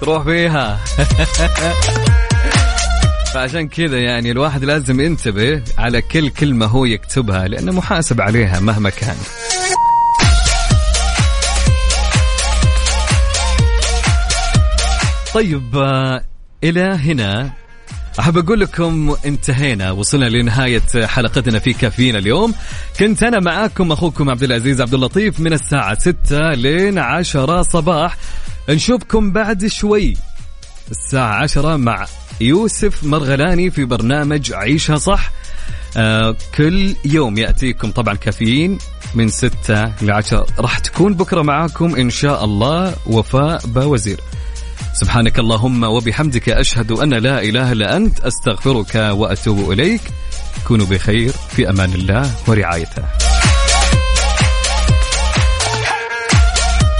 تروح فيها فعشان كذا يعني الواحد لازم ينتبه على كل كلمة هو يكتبها لأنه محاسب عليها مهما كان. طيب آه، إلى هنا أحب أقول لكم انتهينا وصلنا لنهاية حلقتنا في كافيين اليوم. كنت أنا معاكم أخوكم عبد العزيز عبد اللطيف من الساعة 6 لين 10 صباح. نشوفكم بعد شوي. الساعة 10 مع يوسف مرغلاني في برنامج عيشها صح. آه كل يوم يأتيكم طبعا كافيين من 6 ل 10 راح تكون بكرة معاكم إن شاء الله وفاء باوزير سبحانك اللهم وبحمدك أشهد أن لا إله إلا أنت أستغفرك وأتوب إليك. كونوا بخير في أمان الله ورعايته.